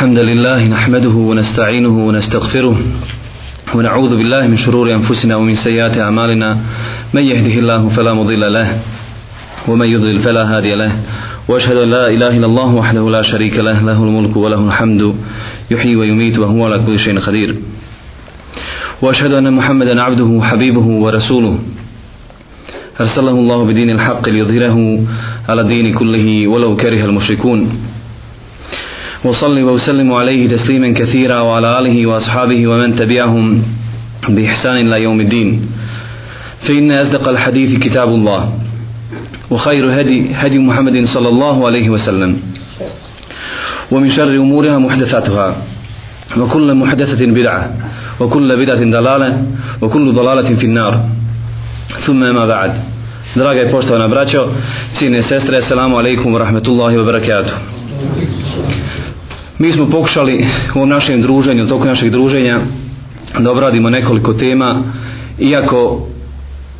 الحمد لله نحمده ونستعينه ونستغفره ونعوذ بالله من شرور أنفسنا ومن سيئات أعمالنا من يهده الله فلا مضل له ومن يضلل فلا هادي له وأشهد أن لا إله إلا الله وحده لا شريك له له الملك وله الحمد يحيي ويميت وهو على كل شيء قدير وأشهد أن محمدا عبده وحبيبه ورسوله أرسله الله بدين الحق ليظهره على الدين كله ولو كره المشركون وصلي وسلم عليه تسليما كثيرا وعلى آله وأصحابه ومن تبعهم بإحسان إلى يوم الدين فإن أصدق الحديث كتاب الله وخير هدي هدي محمد صلى الله عليه وسلم ومن شر أمورها محدثاتها وكل محدثة بدعة وكل بدعة ضلالة وكل ضلالة في النار ثم ما بعد Draga i poštovana braćo, cijene sestre, عليكم alaikum wa rahmetullahi wa barakatuh. Mi smo pokušali u ovom našem druženju, u toku našeg druženja, da obradimo nekoliko tema, iako,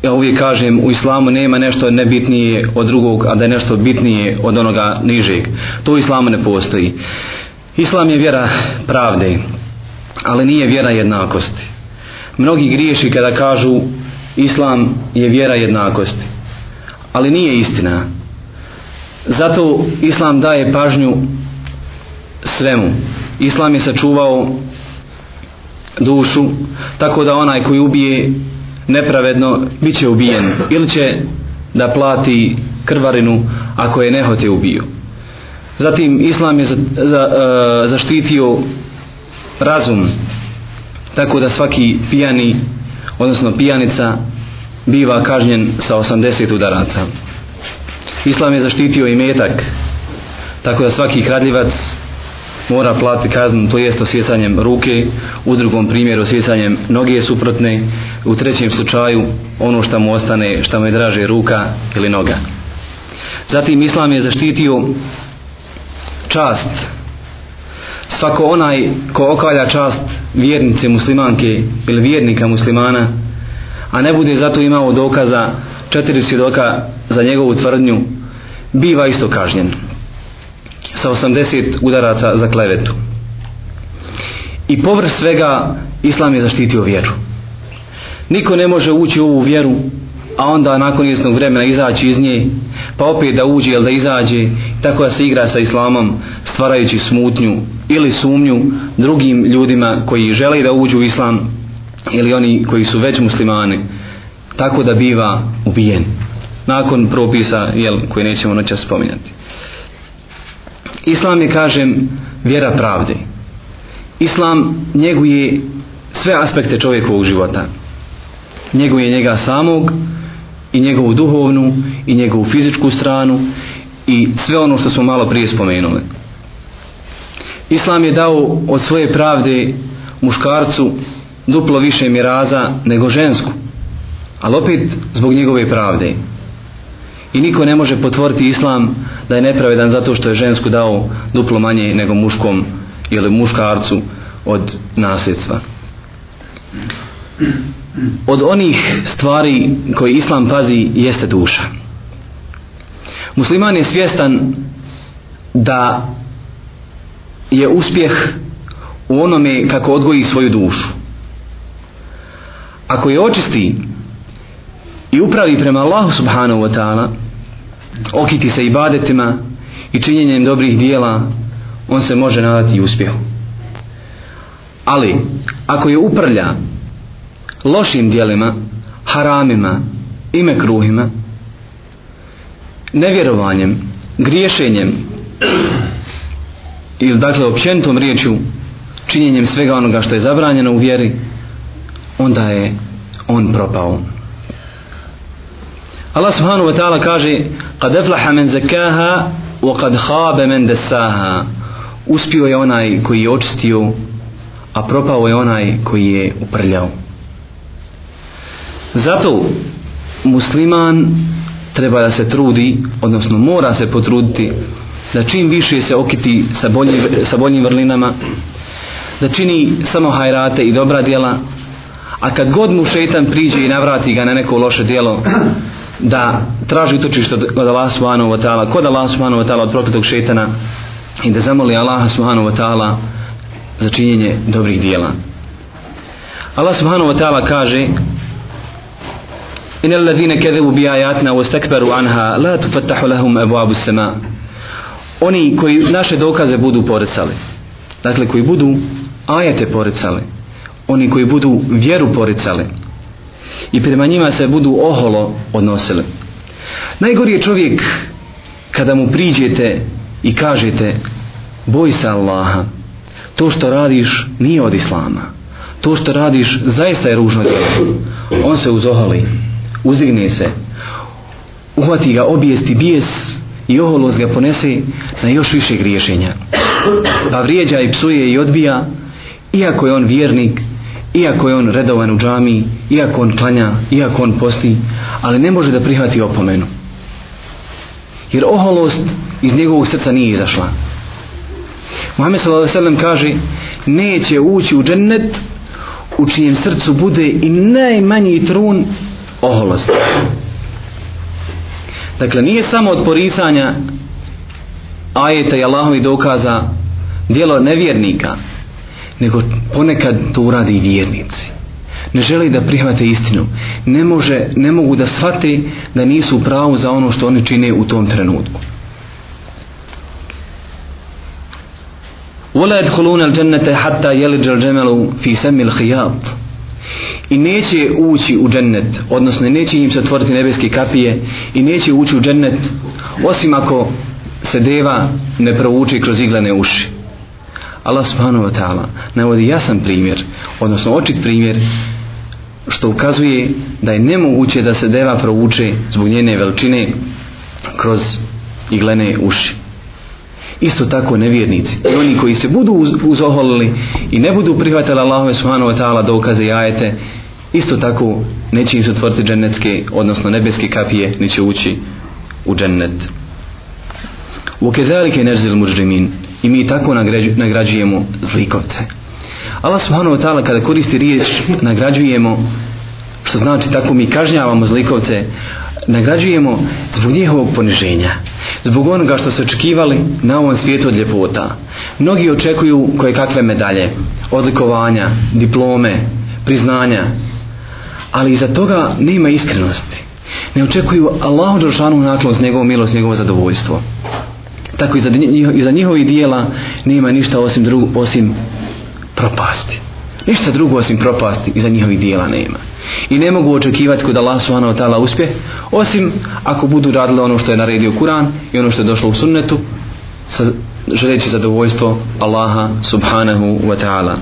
ja uvijek kažem, u islamu nema nešto nebitnije od drugog, a da je nešto bitnije od onoga nižeg. To u islamu ne postoji. Islam je vjera pravde, ali nije vjera jednakosti. Mnogi griješi kada kažu islam je vjera jednakosti, ali nije istina. Zato islam daje pažnju svemu. Islam je sačuvao dušu, tako da onaj koji ubije nepravedno, bit će ubijen. Ili će da plati krvarinu ako je nehote ubio. Zatim, Islam je za, za, e, zaštitio razum, tako da svaki pijani, odnosno pijanica, biva kažnjen sa 80 udaraca. Islam je zaštitio i metak, tako da svaki kradljivac mora plati kaznu, to jest osjecanjem ruke, u drugom primjeru osjecanjem noge suprotne, u trećem slučaju ono što mu ostane, što mu je draže ruka ili noga. Zatim Islam je zaštitio čast. Svako onaj ko okalja čast vjernice muslimanke ili vjernika muslimana, a ne bude zato imao dokaza četiri svjedoka za njegovu tvrdnju, biva isto kažnjen sa 80 udaraca za klevetu. I povrh svega, Islam je zaštitio vjeru. Niko ne može ući u ovu vjeru, a onda nakon jednog vremena izaći iz nje, pa opet da uđe ili da izađe, tako da se igra sa Islamom, stvarajući smutnju ili sumnju drugim ljudima koji žele da uđu u Islam, ili oni koji su već muslimani, tako da biva ubijen. Nakon propisa jel, koje nećemo noća spominjati. Islam je, kažem, vjera pravde. Islam njeguje sve aspekte čovjekovog života. Njeguje njega samog i njegovu duhovnu i njegovu fizičku stranu i sve ono što smo malo prije spomenuli. Islam je dao od svoje pravde muškarcu duplo više miraza nego žensku. Ali opet zbog njegove pravde. Njegove pravde. I niko ne može potvoriti islam da je nepravedan zato što je žensku dao duplo manje nego muškom ili muškarcu od nasljedstva. Od onih stvari koje islam pazi jeste duša. Musliman je svjestan da je uspjeh u onome kako odgoji svoju dušu. Ako je očisti i upravi prema Allahu subhanahu wa ta'ala, okiti sa ibadetima i činjenjem dobrih dijela, on se može nadati uspjehu. Ali, ako je uprlja lošim dijelima, haramima i mekruhima, nevjerovanjem, griješenjem ili dakle općentom riječu činjenjem svega onoga što je zabranjeno u vjeri, onda je on propao. Allah subhanahu wa ta'ala kaže Kad eflaha men zekaha, wa kad habe men desaha. Uspio je onaj koji je očistio, a propao je onaj koji je uprljao. Zato musliman treba da se trudi, odnosno mora se potruditi, da čim više se okiti sa, bolji, sa boljim vrlinama, da čini samo hajrate i dobra djela, a kad god mu šetan priđe i navrati ga na neko loše djelo, da traži utočište od Allah subhanahu wa ta'ala, kod Allah subhanahu wa ta'ala od prokletog šetana i da zamoli Allah subhanahu wa ta'ala za činjenje dobrih dijela. Allah subhanahu wa ta'ala kaže إن الذين كذبوا بآياتنا واستكبروا عنها لا تفتح لهم أبواب السماء oni koji naše dokaze budu poricali dakle koji budu ajete poricali oni koji budu vjeru poricali i prema njima se budu oholo odnosili. Najgori je čovjek kada mu priđete i kažete boj se Allaha, to što radiš nije od Islama, to što radiš zaista je ružno djelo. On se uzoholi, uzigne se, uhvati ga objesti bijes i oholost ga ponese na još više griješenja. Pa vrijeđa i psuje i odbija, iako je on vjernik iako je on redovan u džami, iako on klanja, iako on posti, ali ne može da prihvati opomenu. Jer oholost iz njegovog srca nije izašla. Muhammed s.a.v. kaže, neće ući u džennet u čijem srcu bude i najmanji trun oholosti. Dakle, nije samo od porisanja ajeta i Allahovi dokaza dijelo nevjernika, nego ponekad to uradi i vjernici. Ne želi da prihvate istinu. Ne, može, ne mogu da shvate da nisu pravu za ono što oni čine u tom trenutku. Vole adhuluna al džennete hatta jeliđa al džemelu fi semil hijab. I neće ući u džennet, odnosno neće im se otvoriti nebeske kapije i neće ući u džennet osim ako se deva ne provuče kroz iglene uši. Allah subhanahu wa ta'ala navodi jasan primjer, odnosno očit primjer što ukazuje da je nemoguće da se deva provuče zbog njene veličine kroz iglene uši. Isto tako nevjernici i oni koji se budu uzoholili i ne budu prihvatili Allahove subhanahu wa ta'ala dokaze i ajete, isto tako neće im se otvoriti džennetske, odnosno nebeske kapije, neće ući u džennet. Vokedalike nerzil muđrimin, i mi tako nagrađujemo zlikovce. Allah subhanahu wa ta'ala kada koristi riječ nagrađujemo, što znači tako mi kažnjavamo zlikovce, nagrađujemo zbog njihovog poniženja, zbog onoga što su očekivali na ovom svijetu od ljepota. Mnogi očekuju koje kakve medalje, odlikovanja, diplome, priznanja, ali iza toga nema iskrenosti. Ne očekuju Allahu dožanu naklonost, njegovu milost, njegovo zadovoljstvo tako i za, njiho, i za njihovi dijela nema ništa osim drugo, osim propasti. Ništa drugo osim propasti i za njihovi dijela nema. I ne mogu očekivati kod Allah subhanahu ta'ala uspje, osim ako budu radili ono što je naredio Kur'an i ono što je došlo u sunnetu, sa, želeći zadovoljstvo Allaha subhanahu wa ta'ala.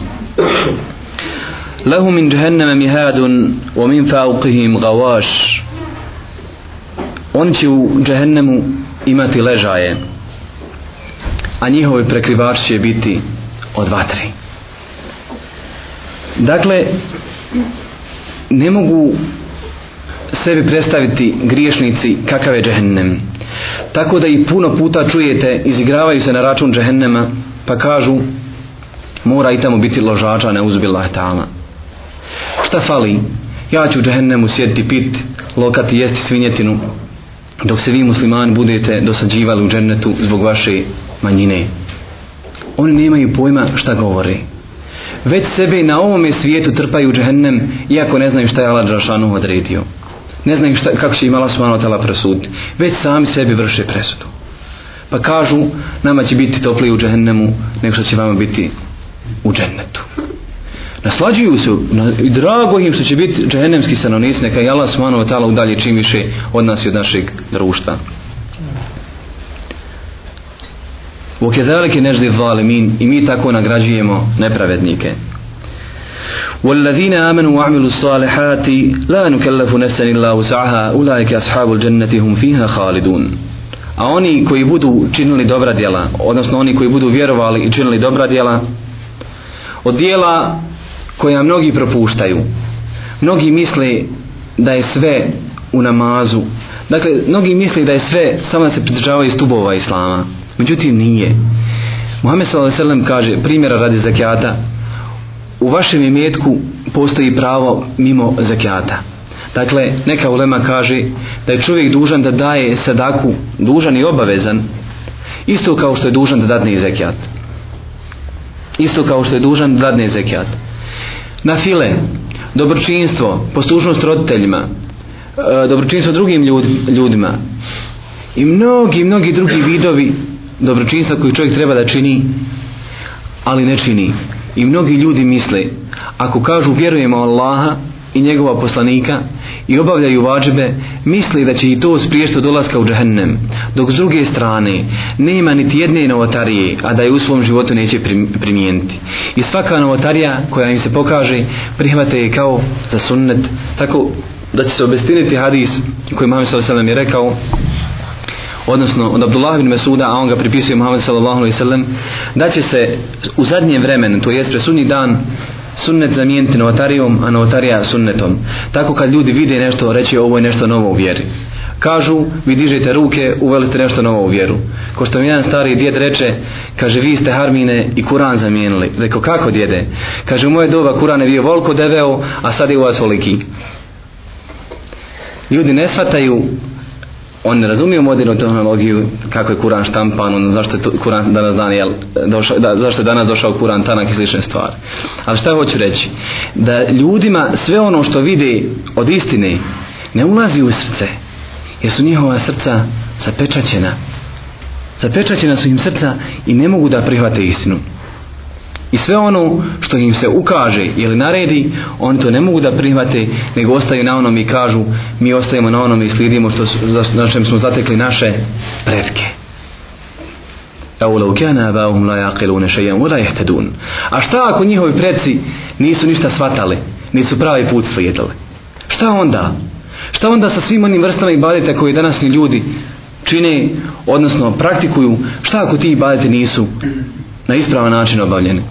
Lahu min jahannama mihadun wa min fauqihim gawash. Oni će u jahannamu imati ležaje a njihovi prekrivač će biti od vatri. Dakle, ne mogu sebi predstaviti griješnici kakav je džehennem. Tako da i puno puta čujete, izigravaju se na račun džehennema, pa kažu, mora i tamo biti ložača, ne uzbila je tama. Šta fali? Ja ću u džehennemu sjediti pit, lokati jesti svinjetinu, dok se vi muslimani budete dosađivali u džennetu zbog vaše manjine. Oni nemaju pojma šta govori. Već sebe na ovome svijetu trpaju u džehennem, iako ne znaju šta je Allah Đerašanu odredio. Ne znaju šta, kako će im Allah Subhanahu Atala presuditi. Već sami sebi vrše presudu. Pa kažu, nama će biti topliji u džehennemu, nego što će vama biti u džennetu. Naslađuju se, na, i drago im što će biti džehennemski stanovnici, neka je Allah Subhanahu Atala udalje čim više od nas i od našeg društva. وكذلك نجزي الظالمين إمي تكون أجراجيهم نبرفدنيك والذين آمنوا وعملوا الصالحات لا نكلف نفسا إلا وسعها أولئك أصحاب الجنة هم فيها خالدون a oni koji budu činili dobra djela, odnosno oni koji budu vjerovali i činili dobra djela, od djela koja mnogi propuštaju, mnogi misle da je sve u namazu, dakle, mnogi misle da je sve samo da se pridržavaju stubova Islama, Međutim, nije. Muhammed s.a.v. kaže, primjera radi zakijata, u vašem imetku postoji pravo mimo zakijata. Dakle, neka ulema kaže da je čovjek dužan da daje sadaku, dužan i obavezan, isto kao što je dužan da dadne zekijat. Isto kao što je dužan da dadne zekijat. Na file, dobročinstvo, poslušnost roditeljima, e, dobročinstvo drugim ljudima i mnogi, mnogi drugi vidovi dobročinstva koje čovjek treba da čini, ali ne čini. I mnogi ljudi misle, ako kažu vjerujemo Allaha i njegova poslanika i obavljaju vađebe, misle da će i to spriješiti od dolaska u džahennem, dok s druge strane nema niti jedne novotarije, a da je u svom životu neće primijeniti. I svaka novotarija koja im se pokaže, prihvate je kao za sunnet, tako da će se obestiniti hadis koji Mame Sallam je rekao, odnosno od Abdullah ibn Mesuda, a on ga pripisuje Muhammed sallallahu alaihi sallam, da će se u zadnjem vremenu, to jest presudni dan, sunnet zamijeniti novatarijom, a novatarija sunnetom. Tako kad ljudi vide nešto, reći ovo je nešto novo u vjeri. Kažu, vi dižete ruke, uveli ste nešto novo u vjeru. Ko što mi jedan stari djed reče, kaže, vi ste harmine i Kuran zamijenili. Rekao, kako djede? Kaže, u moje doba Kuran je bio volko deveo, a sad je u vas voliki. Ljudi ne shvataju on ne razumije modernu tehnologiju kako je Kur'an štampan, on zašto je tu, Kur'an danas dan je došao, da, zašto je danas došao Kur'an tanak i slične stvari. Ali šta hoću reći? Da ljudima sve ono što vide od istine ne ulazi u srce, jer su njihova srca zapečaćena. Zapečaćena su im srca i ne mogu da prihvate istinu. I sve ono što im se ukaže ili naredi, oni to ne mogu da prihvate, nego ostaju na onom i kažu, mi ostajemo na onom i slidimo što, na čem smo zatekli naše predke. أو لو كان آباؤهم لا يعقلون شيئا ولا يهتدون A šta ako njihovi preci nisu ništa shvatali, nisu pravi put slijedali? Šta onda? Šta onda sa svim onim vrstama ibadeta koje današnji ljudi čine, odnosno praktikuju, šta ako ti ibadete nisu na ispravan način obavljeni?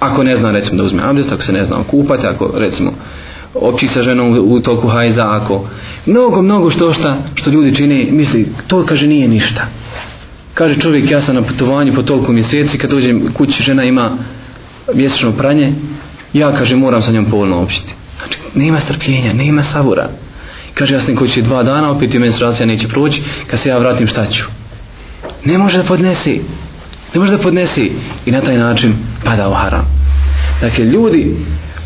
ako ne zna recimo da uzme abdest, ako se ne zna okupati, ako recimo opći sa ženom u toku hajza, ako mnogo, mnogo što šta, što ljudi čini, misli, to kaže nije ništa. Kaže čovjek, ja sam na putovanju po toliko mjeseci, kad dođem kući žena ima mjesečno pranje, ja kaže moram sa njom polno općiti. Znači, nema strpljenja, nema sabura. Kaže, ja sam kući dva dana, opet je menstruacija neće proći, kad se ja vratim, šta ću? Ne može da podnesi ne može da podnesi i na taj način pada u haram. Dakle, ljudi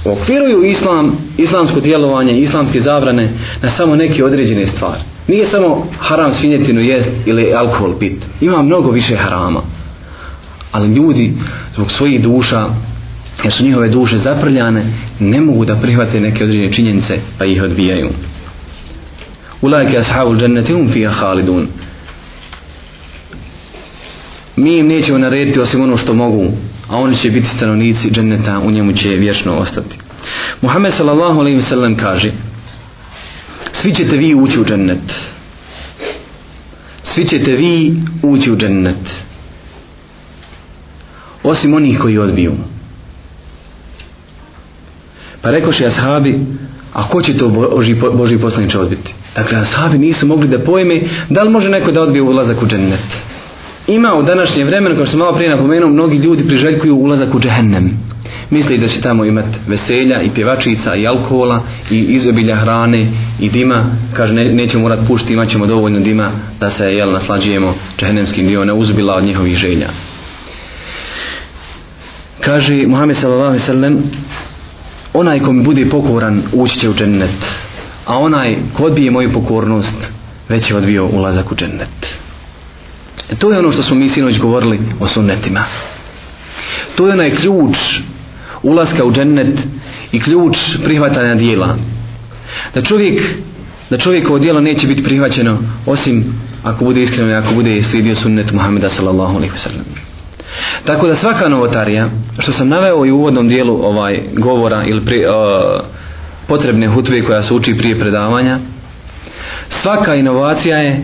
okviruju islam, islamsko djelovanje, islamske zabrane na samo neke određene stvari. Nije samo haram svinjetinu jest ili alkohol pit. Ima mnogo više harama. Ali ljudi zbog svojih duša, jer su njihove duše zaprljane, ne mogu da prihvate neke određene činjenice pa ih odbijaju. Ulajke ashabu džennetihum fija halidun mi im nećemo narediti osim ono što mogu a oni će biti stanovnici dženeta u njemu će vječno ostati Muhammed sallallahu alaihi wa sallam kaže svi ćete vi ući u džennet svi ćete vi ući u džennet osim onih koji odbiju pa rekoše ashabi a ko će to Boži, Boži poslaniče odbiti dakle ashabi nisu mogli da pojme da li može neko da odbije ulazak u džennet Ima u današnje vremena, kao što sam malo prije napomenuo, mnogi ljudi priželjkuju ulazak u džehennem. Misli da će tamo imat veselja i pjevačica i alkohola i izobilja hrane i dima. Kaže, ne, neće morat pušti, imat ćemo dovoljno dima da se jel, naslađujemo džehennemskim dio na uzbila od njihovih želja. Kaže Muhammed sallallahu sallam, onaj ko mi bude pokoran ući će u džennet, a onaj ko odbije moju pokornost već je odbio ulazak u džennet. E, to je ono što smo mi sinoć govorili o sunnetima. To je onaj ključ ulaska u džennet i ključ prihvatanja dijela. Da čovjek, da čovjek ovo dijelo neće biti prihvaćeno osim ako bude iskreno i ako bude slidio sunnet Muhammeda sallallahu alaihi wasallam. Tako da svaka novotarija, što sam naveo i u uvodnom dijelu ovaj govora ili pri, o, potrebne hutve koja se uči prije predavanja, svaka inovacija je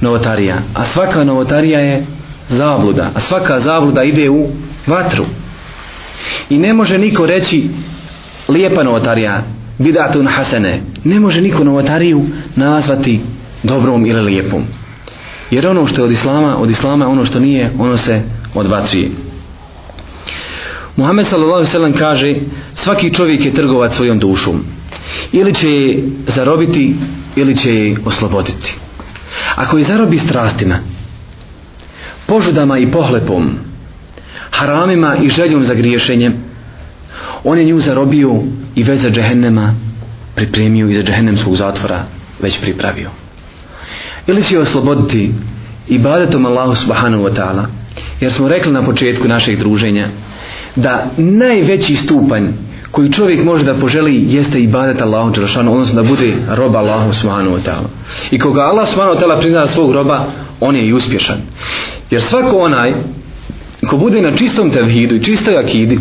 novotarija. A svaka novotarija je zabluda. A svaka zabluda ide u vatru. I ne može niko reći lijepa novotarija, bidatun hasene. Ne može niko novotariju nazvati dobrom ili lijepom. Jer ono što je od islama, od islama ono što nije, ono se odbacuje. Muhammed sallallahu alejhi kaže svaki čovjek je trgovac svojom dušom ili će je zarobiti ili će je osloboditi. Ako je zarobi strastima, požudama i pohlepom, haramima i željom za griješenje, on je nju zarobio i već za džehennema pripremio i za džehennemskog zatvora već pripravio. Ili si osloboditi i badetom Allahu subhanahu wa ta'ala, jer smo rekli na početku našeg druženja da najveći stupanj koju čovjek može da poželi jeste ibadet Allahu Đelešanu, odnosno da bude rob Allahu Subhanahu wa ta'ala. I koga Allah Subhanahu wa ta'ala prizna svog roba, on je i uspješan. Jer svako onaj ko bude na čistom tevhidu i čistoj akidi,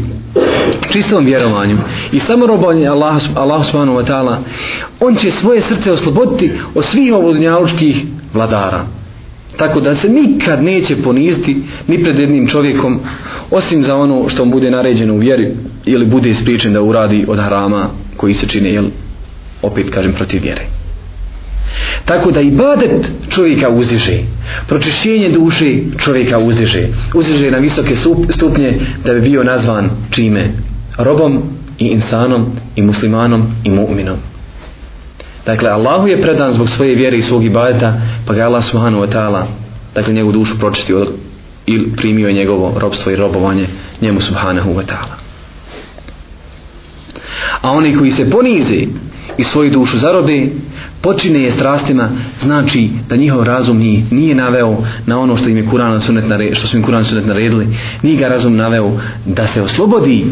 čistom vjerovanju i samo robanje Allahu Allah Subhanahu wa ta'ala, on će svoje srce osloboditi od svih ovodnjavučkih vladara. Tako da se nikad neće poniziti ni pred jednim čovjekom, osim za ono što mu bude naređeno u vjeri, ili bude ispričen da uradi od harama koji se čine jel, opet kažem protiv vjere tako da i badet čovjeka uzdiže pročišćenje duše čovjeka uzdiže uzdiže na visoke stupnje da bi bio nazvan čime robom i insanom i muslimanom i mu'minom dakle Allahu je predan zbog svoje vjere i svog ibadeta pa ga Allah subhanahu wa ta'ala dakle njegovu dušu pročistio ili primio je njegovo robstvo i robovanje njemu subhanahu wa ta'ala A oni koji se ponize i svoju dušu zarobe, počine je strastima, znači da njihov razum nije, nije naveo na ono što im je Kur'an sunet naredili, što su im Kur'an sunet naredili, nije ga razum naveo da se oslobodi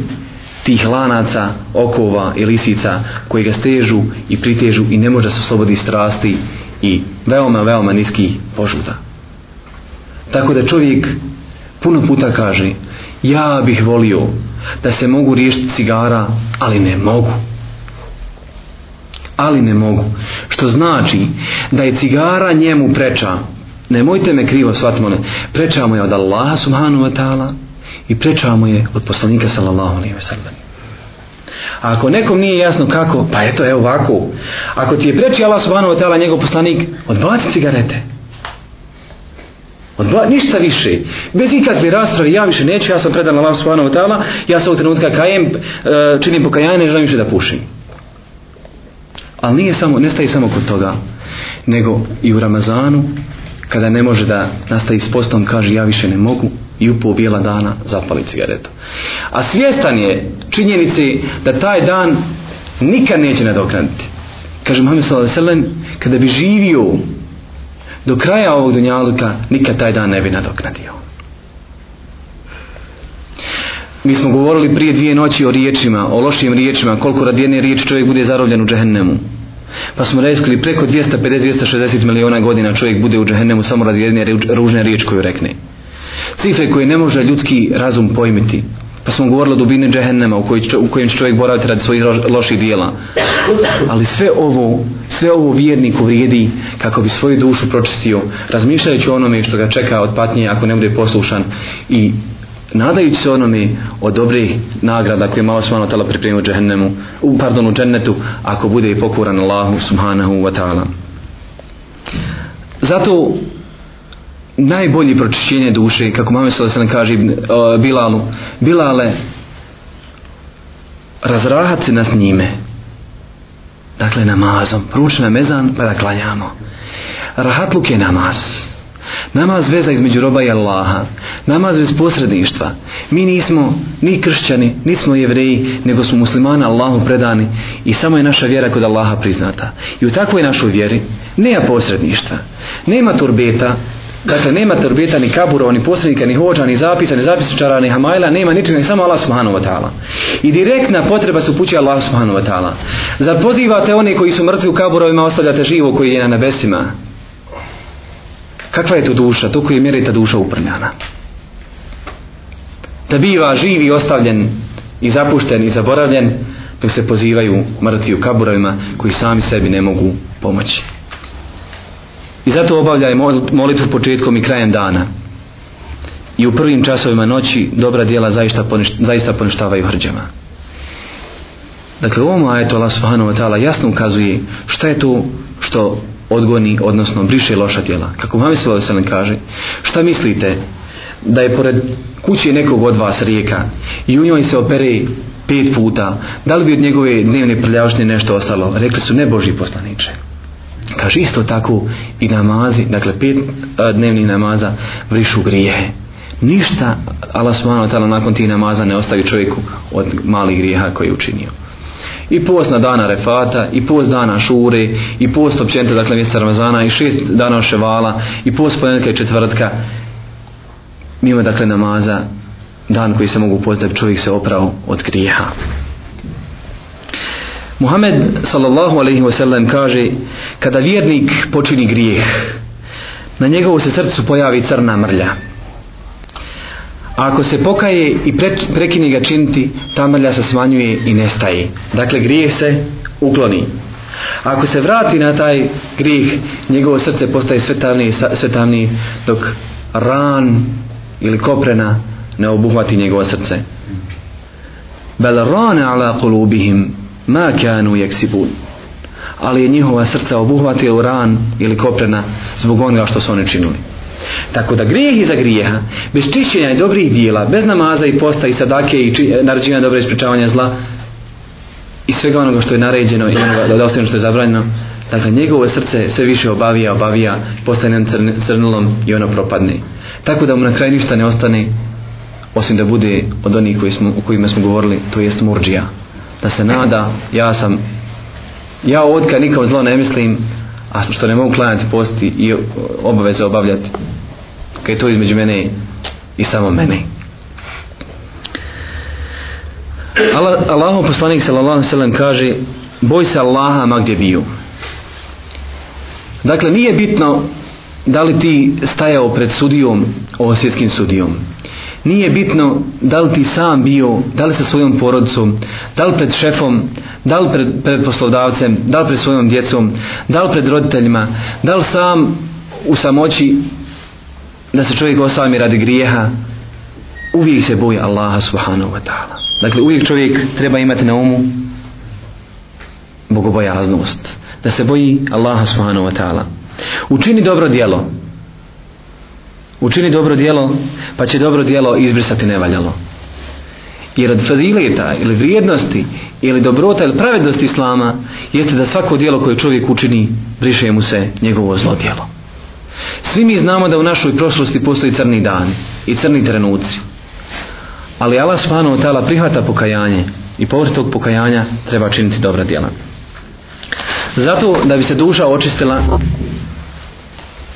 tih lanaca, okova i lisica koji ga stežu i pritežu i ne može se oslobodi strasti i veoma, veoma niskih požuda. Tako da čovjek puno puta kaže ja bih volio da se mogu riješiti cigara, ali ne mogu. Ali ne mogu. Što znači da je cigara njemu preča. Nemojte me krivo shvatimo. Ne. Preča mu je od Allaha subhanu wa ta'ala i preča mu je od poslanika sallallahu alaihi wa sallam. A ako nekom nije jasno kako, pa eto, evo ovako. Ako ti je preči Allah subhanu wa ta'ala njegov poslanik, odbaci cigarete. Odbila, ništa više. Bez ikakve rasprave, ja više neću, ja sam predan Allah subhanahu wa ta'ala, ja sam u trenutka kajem, e, činim pokajanje, ne želim više da pušim. Ali nije samo, ne staje samo kod toga, nego i u Ramazanu, kada ne može da nastavi s postom, kaže ja više ne mogu i upo bijela dana zapali cigaretu. A svjestan je činjenici da taj dan nikad neće nadoknaditi. Kaže Muhammed sallallahu alejhi ve sellem, kada bi živio do kraja ovog dunjaluka nikad taj dan ne bi nadoknadio. Mi smo govorili prije dvije noći o riječima, o lošim riječima, koliko radi jedne riječi čovjek bude zarobljen u džehennemu. Pa smo reskli preko 250-260 miliona godina čovjek bude u džehennemu samo radi jedne ružne riječi koju rekne. Cifre koje ne može ljudski razum pojmiti, pa smo govorili o dubini džehennema u, kojoj, u kojem će čovjek boraviti radi svojih loših dijela. Ali sve ovo, sve ovo vjerniku vrijedi kako bi svoju dušu pročistio, razmišljajući o onome što ga čeka od patnje ako ne bude poslušan i nadajući se onome od dobrih nagrada koje je malo smano tala pripremio džehennemu, u, pardon, u džennetu, ako bude i pokoran Allahu subhanahu wa ta'ala. Zato najbolji pročišćenje duše, kako mame sada se nam kaže uh, Bilalu, Bilale, razrahat se nas njime, dakle namazom, ruči na mezan pa da klanjamo. Rahatluk je namaz. Namaz veza između roba i Allaha. Namaz bez posredništva. Mi nismo ni kršćani, nismo jevreji, nego smo muslimani Allahu predani i samo je naša vjera kod Allaha priznata. I u takvoj našoj vjeri nema posredništva. Nema turbeta, Dakle, nema terbeta, ni kabura, ni posljednika, ni hođa, ni zapisa, ni zapisničara, ni hamajla, nema ničega, ni samo Allah subhanahu wa ta'ala. I direktna potreba se upućuje Allah subhanahu wa ta'ala. Zar pozivate one koji su mrtvi u kaburovima, ostavljate živo koji je na nebesima? Kakva je to duša? To koji je mjerita duša uprljana. Da biva živ i ostavljen i zapušten i zaboravljen, dok se pozivaju mrtvi u kaburovima koji sami sebi ne mogu pomoći. I zato obavljaj molitvu početkom i krajem dana. I u prvim časovima noći dobra dijela zaista, poništa, zaista poništavaju hrđama. Dakle, u ovom ajetu Allah subhanahu wa ta'ala jasno ukazuje šta je to što odgoni, odnosno briše loša djela. Kako Muhammed sallallahu alejhi ve sellem kaže: "Šta mislite da je pored kuće nekog od vas rijeka i u njoj se opere pet puta, da li bi od njegove dnevne prljavštine nešto ostalo?" Rekli su: "Ne Boži poslanice." kaže isto tako i namazi dakle pet a, dnevnih namaza vrišu grijehe ništa Allah subhanahu wa ta'ala nakon tih namaza ne ostavi čovjeku od malih grijeha koje je učinio i post na dana refata i post dana šure i post općenite dakle mjeseca Ramazana i šest dana oševala i post ponedjeljka i četvrtka mimo dakle namaza dan koji se mogu postaviti čovjek se oprao od grijeha Muhammed sallallahu alaihi wa sallam kaže kada vjernik počini grijeh na njegovu se srcu pojavi crna mrlja A ako se pokaje i prekine ga činiti, ta mrlja se smanjuje i nestaje. Dakle, grije se, ukloni. A ako se vrati na taj grih, njegovo srce postaje svetavniji, svetavniji dok ran ili koprena ne obuhvati njegovo srce. Bel rane ala kulubihim, ma kanu jeksibun ali je njihova srca obuhvatila ran ili koprena zbog onoga što su oni činili tako da grijeh iza grijeha bez čišćenja i dobrih dijela bez namaza i posta i sadake i e, naređivanja dobro ispričavanja zla i svega onoga što je naređeno i onoga da ostavim što je zabranjeno dakle njegovo srce sve više obavija obavija postane crnilom i ono propadne tako da mu na kraju ništa ne ostane osim da bude od onih koji smo, o kojima smo govorili, to jest murđija, da se nada, ja sam ja odka nikom zlo ne mislim a što ne mogu klanjati posti i obaveze obavljati kaj je to između mene i samo mene Allah, Allahov poslanik sallallahu sallam kaže boj se Allaha ma gdje bio dakle nije bitno da li ti stajao pred sudijom ovo svjetskim sudijom nije bitno da li ti sam bio, da li sa svojom porodicom, da li pred šefom, da li pred, pred poslodavcem, da li pred svojom djecom, da li pred roditeljima, da li sam u samoći da se čovjek osami radi grijeha, uvijek se boji Allaha subhanahu wa ta'ala. Dakle, uvijek čovjek treba imati na umu bogobojaznost, da se boji Allaha subhanahu wa ta'ala. Učini dobro dijelo, Učini dobro dijelo, pa će dobro dijelo izbrisati nevaljalo. Jer od fadileta ili vrijednosti ili dobrota ili pravednosti Islama jeste da svako dijelo koje čovjek učini briše mu se njegovo zlo dijelo. Svi mi znamo da u našoj prošlosti postoji crni dan i crni trenuci. Ali Allah subhanahu wa ta'ala prihvata pokajanje i povrst tog pokajanja treba činiti dobra djela. Zato da bi se duša očistila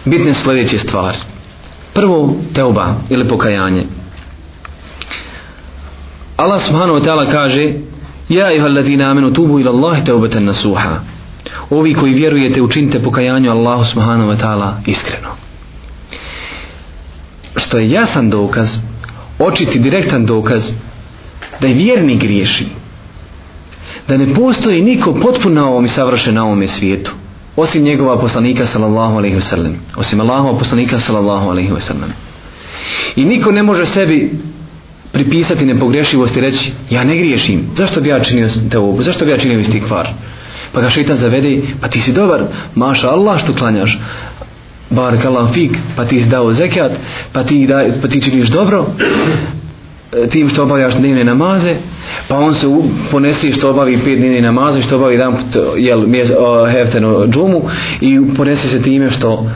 bitne sljedeće stvari. Prvo, teoba ili pokajanje. Allah subhanahu wa ta'ala kaže Ja iha alladina amenu tubu ila Allah teobetan nasuha. Ovi koji vjerujete učinite pokajanju Allahu subhanahu wa ta'ala iskreno. Što je jasan dokaz, očiti direktan dokaz da je vjerni griješi. Da ne postoji niko potpuno na ovom i savršen na ovom svijetu osim njegova poslanika sallallahu alaihi wa sallam osim Allahova poslanika sallallahu alaihi wa sallam i niko ne može sebi pripisati nepogrešivost i reći ja ne griješim, zašto bi ja činio te obu, zašto bi ja činio isti kvar pa ga šeitan zavede, pa ti si dobar maša Allah što klanjaš bar kalam fik, pa ti si dao zekat pa ti, da, pa ti činiš dobro E, tim što obavljaš dnevne namaze, pa on se ponesi što obavi pet dnevne namaze, što obavi jedan put jel, mjese, o, hefteno džumu i ponesi se time što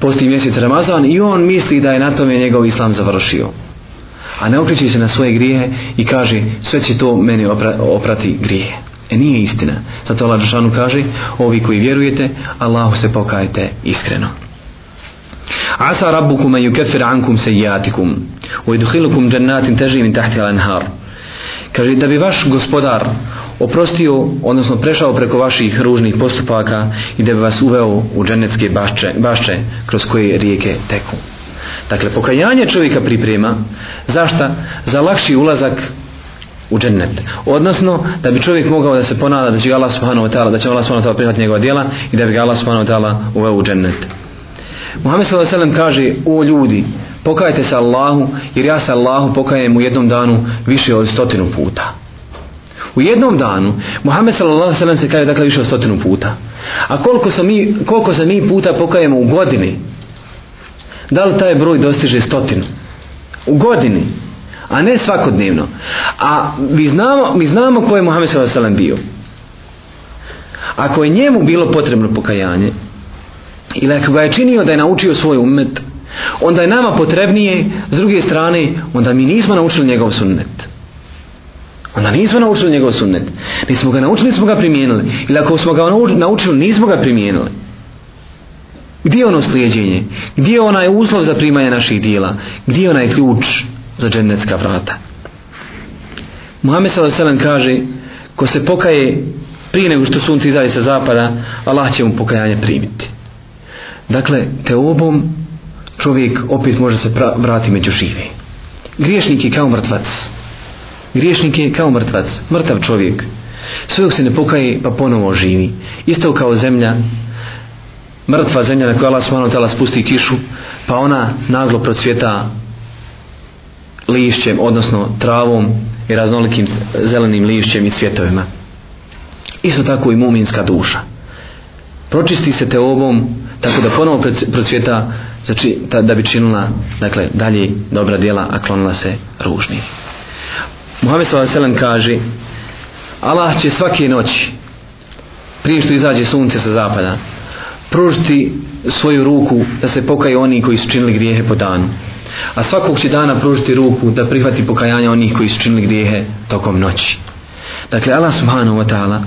posti mjesec Ramazan i on misli da je na tome njegov islam završio. A ne okreći se na svoje grijehe i kaže sve će to meni opra, oprati grijehe. E nije istina. Zato Allah Žešanu kaže, ovi koji vjerujete, Allahu se pokajete iskreno. Asa rabbukum an yukaffira ankum sayyatikum. وَيْدُخِلُكُمْ جَنَّاتٍ تَجْرِي مِنْ تَحْتِهَا الْأَنْهَارِ Kaže da bi vaš gospodar oprostio, odnosno prešao preko vaših ružnih postupaka i da bi vas uveo u dženecke bašče, bašče kroz koje rijeke teku. Dakle, pokajanje čovjeka priprema zašta? Za lakši ulazak u džennet. Odnosno, da bi čovjek mogao da se ponada da će Allah subhanahu wa ta'ala, da će Allah subhanahu wa ta'ala prihvatiti njegova djela i da bi ga Allah subhanahu wa ta'ala uveo u džennet. Muhammed sallallahu alejhi ve sellem kaže: "O ljudi, pokajte se Allahu, jer ja se Allahu pokajem u jednom danu više od stotinu puta." U jednom danu Muhammed sallallahu alejhi ve sellem se kaže dakle više od stotinu puta. A koliko se mi koliko se mi puta pokajemo u godini? Da li taj broj dostiže stotinu? U godini, a ne svakodnevno. A mi znamo, mi znamo ko je Muhammed sallallahu alejhi ve sellem bio. Ako je njemu bilo potrebno pokajanje, ili ako ga je činio da je naučio svoj ummet, onda je nama potrebnije, s druge strane, onda mi nismo naučili njegov sunnet. Onda nismo naučili njegov sunnet. Nismo ga naučili, nismo ga primijenili. Ili ako smo ga naučili, nismo ga primijenili. Gdje je ono slijedjenje? Gdje je onaj uslov za primanje naših dijela? Gdje je onaj ključ za džennetska vrata? Muhammed s.a.v. kaže, ko se pokaje prije nego što sunce izađe sa zapada, Allah će mu pokajanje primiti. Dakle, te obom čovjek opet može se pra, vrati među žive. Griješnik je kao mrtvac. Griješnik je kao mrtvac, mrtav čovjek. Sve dok se ne pokaje, pa ponovo živi. Isto kao zemlja, mrtva zemlja na koja Allah smano tela spusti kišu, pa ona naglo procvjeta lišćem, odnosno travom i raznolikim zelenim lišćem i cvjetovima. Isto tako i muminska duša. Pročisti se te obom, tako da ponovo procvjeta znači, da bi činila dakle, dalje dobra djela, a klonila se ružni. Muhammed s.a.v. kaže Allah će svake noći prije što izađe sunce sa zapada pružiti svoju ruku da se pokaju oni koji su činili grijehe po danu. A svakog će dana pružiti ruku da prihvati pokajanja onih koji su činili grijehe tokom noći. Dakle, Allah subhanahu wa ta'ala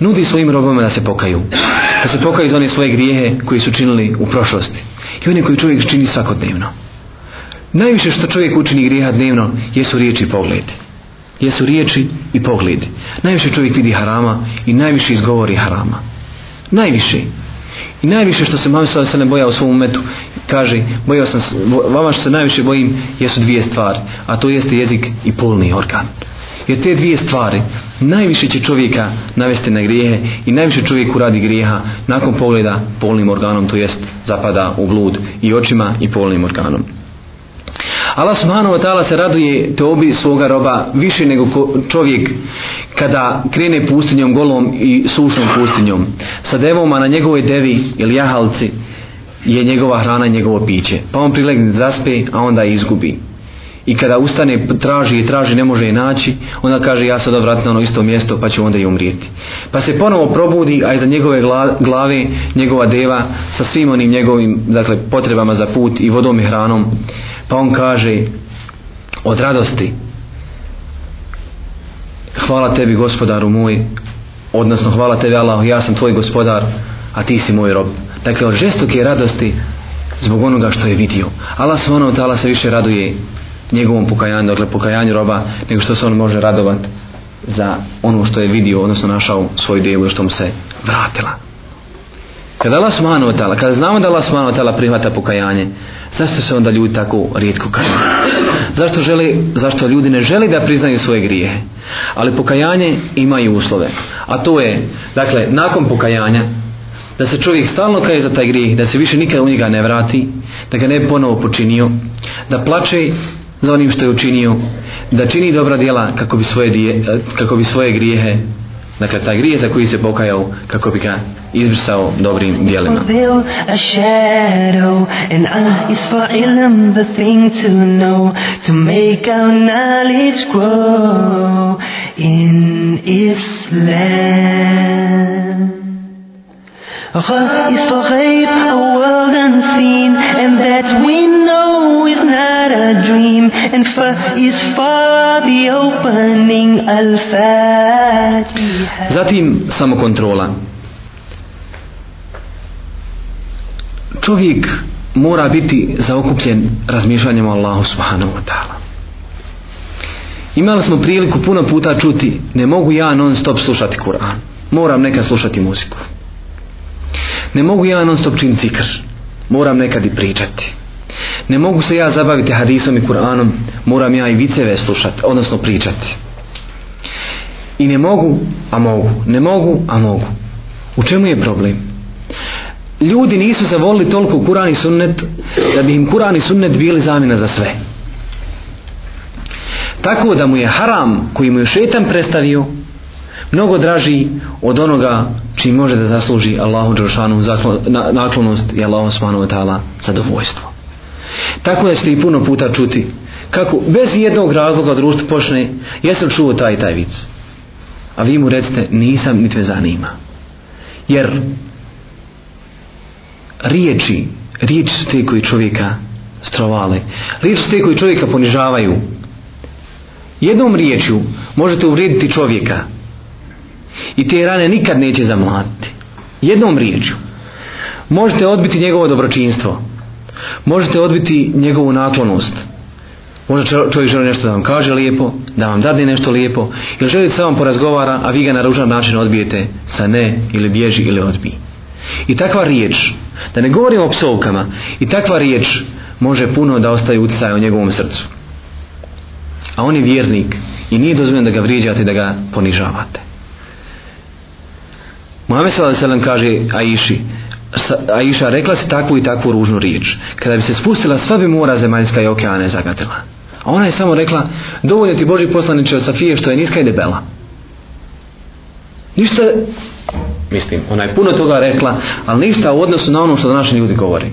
nudi svojim robama da se pokaju. Da se pokaju za one svoje grijehe koji su činili u prošlosti. I one koje čovjek čini svakodnevno. Najviše što čovjek učini grijeha dnevno jesu riječi i pogledi. Jesu riječi i pogledi. Najviše čovjek vidi harama i najviše izgovori harama. Najviše. I najviše što se mam sada se ne boja u svom umetu, kaže, bojao sam, vama što se najviše bojim, jesu dvije stvari. A to jeste jezik i polni organ. Jer te dvije stvari najviše će čovjeka navesti na grijehe i najviše čovjek uradi grijeha nakon pogleda polnim organom, to jest zapada u blud i očima i polnim organom. Allah subhanahu wa ta'ala se raduje te obi svoga roba više nego čovjek kada krene pustinjom golom i sušnom pustinjom. Sa devom, a na njegovoj devi ili jahalci je njegova hrana i njegovo piće. Pa on prilegne zaspe, a onda izgubi i kada ustane traži i traži ne može je naći onda kaže ja sad vratim na ono isto mjesto pa ću onda i umrijeti pa se ponovo probudi a iza njegove glave njegova deva sa svim onim njegovim dakle potrebama za put i vodom i hranom pa on kaže od radosti hvala tebi gospodaru moj odnosno hvala tebi Allah ja sam tvoj gospodar a ti si moj rob dakle od žestoke radosti zbog onoga što je vidio Allah subhanahu wa ta'ala se više raduje njegovom pokajanju, dakle pokajanju roba, nego što se on može radovat za ono što je vidio, odnosno našao svoju devu, što mu se vratila. Kada Allah subhanahu wa ta'ala, kada znamo da Allah subhanahu wa ta'ala prihvata pokajanje, zašto se onda ljudi tako rijetko kaju? Zašto, želi, zašto ljudi ne želi da priznaju svoje grijehe? Ali pokajanje ima i uslove. A to je, dakle, nakon pokajanja, da se čovjek stalno kaje za taj grijeh, da se više nikada u njega ne vrati, da ga ne ponovo počinio, da plače za onim što je učinio da čini dobra djela kako bi svoje, dije, eh, kako bi svoje grijehe dakle ta grije za koji se pokajao kako bi ga izbrisao dobrim djelima in Islam Allah is for ghaib, a world unseen, and that we know is not a dream, and fa is far the opening al Zatim samokontrola. Čovjek mora biti zaokupljen razmišljanjem Allahu subhanahu wa ta'ala. Imali smo priliku puno puta čuti, ne mogu ja non stop slušati Kur'an. Moram neka slušati muziku ne mogu ja non stop činiti zikr moram nekad i pričati ne mogu se ja zabaviti hadisom i kuranom moram ja i viceve slušati odnosno pričati i ne mogu a mogu ne mogu a mogu u čemu je problem ljudi nisu zavolili toliko kuran i sunnet da bi im kuran i sunnet bili zamjena za sve tako da mu je haram koji mu je šetan predstavio mnogo draži od onoga čim može da zasluži Allahu Đeršanu naklonost i Allahu Osmanu Vatala zadovoljstvo. Tako da ste i puno puta čuti kako bez jednog razloga društvo počne jesam čuo taj taj vic. A vi mu recite nisam ni te zanima. Jer riječi, riječi su te koji čovjeka strovale. Riječi su te koji čovjeka ponižavaju. Jednom riječju možete uvrijediti čovjeka, i te rane nikad neće zamlatiti jednom riječu možete odbiti njegovo dobročinstvo možete odbiti njegovu naklonost možda čovjek želi nešto da vam kaže lijepo da vam dadne nešto lijepo ili želi da se vam porazgovara a vi ga na ružan način odbijete sa ne ili bježi ili odbi i takva riječ da ne govorim o psovkama i takva riječ može puno da ostaje utjecaj u njegovom srcu a on je vjernik i nije dozvoljeno da ga vrijeđate i da ga ponižavate Muhammed sallallahu alejhi ve sellem kaže Aiši Aiša rekla si takvu i takvu ružnu riječ. Kada bi se spustila, sva bi mora zemaljska i okeane zagatila. A ona je samo rekla, dovoljno ti Boži poslaniče Safije što je niska i debela. Ništa, mislim, ona je puno toga rekla, ali ništa u odnosu na ono što današnji ljudi govori.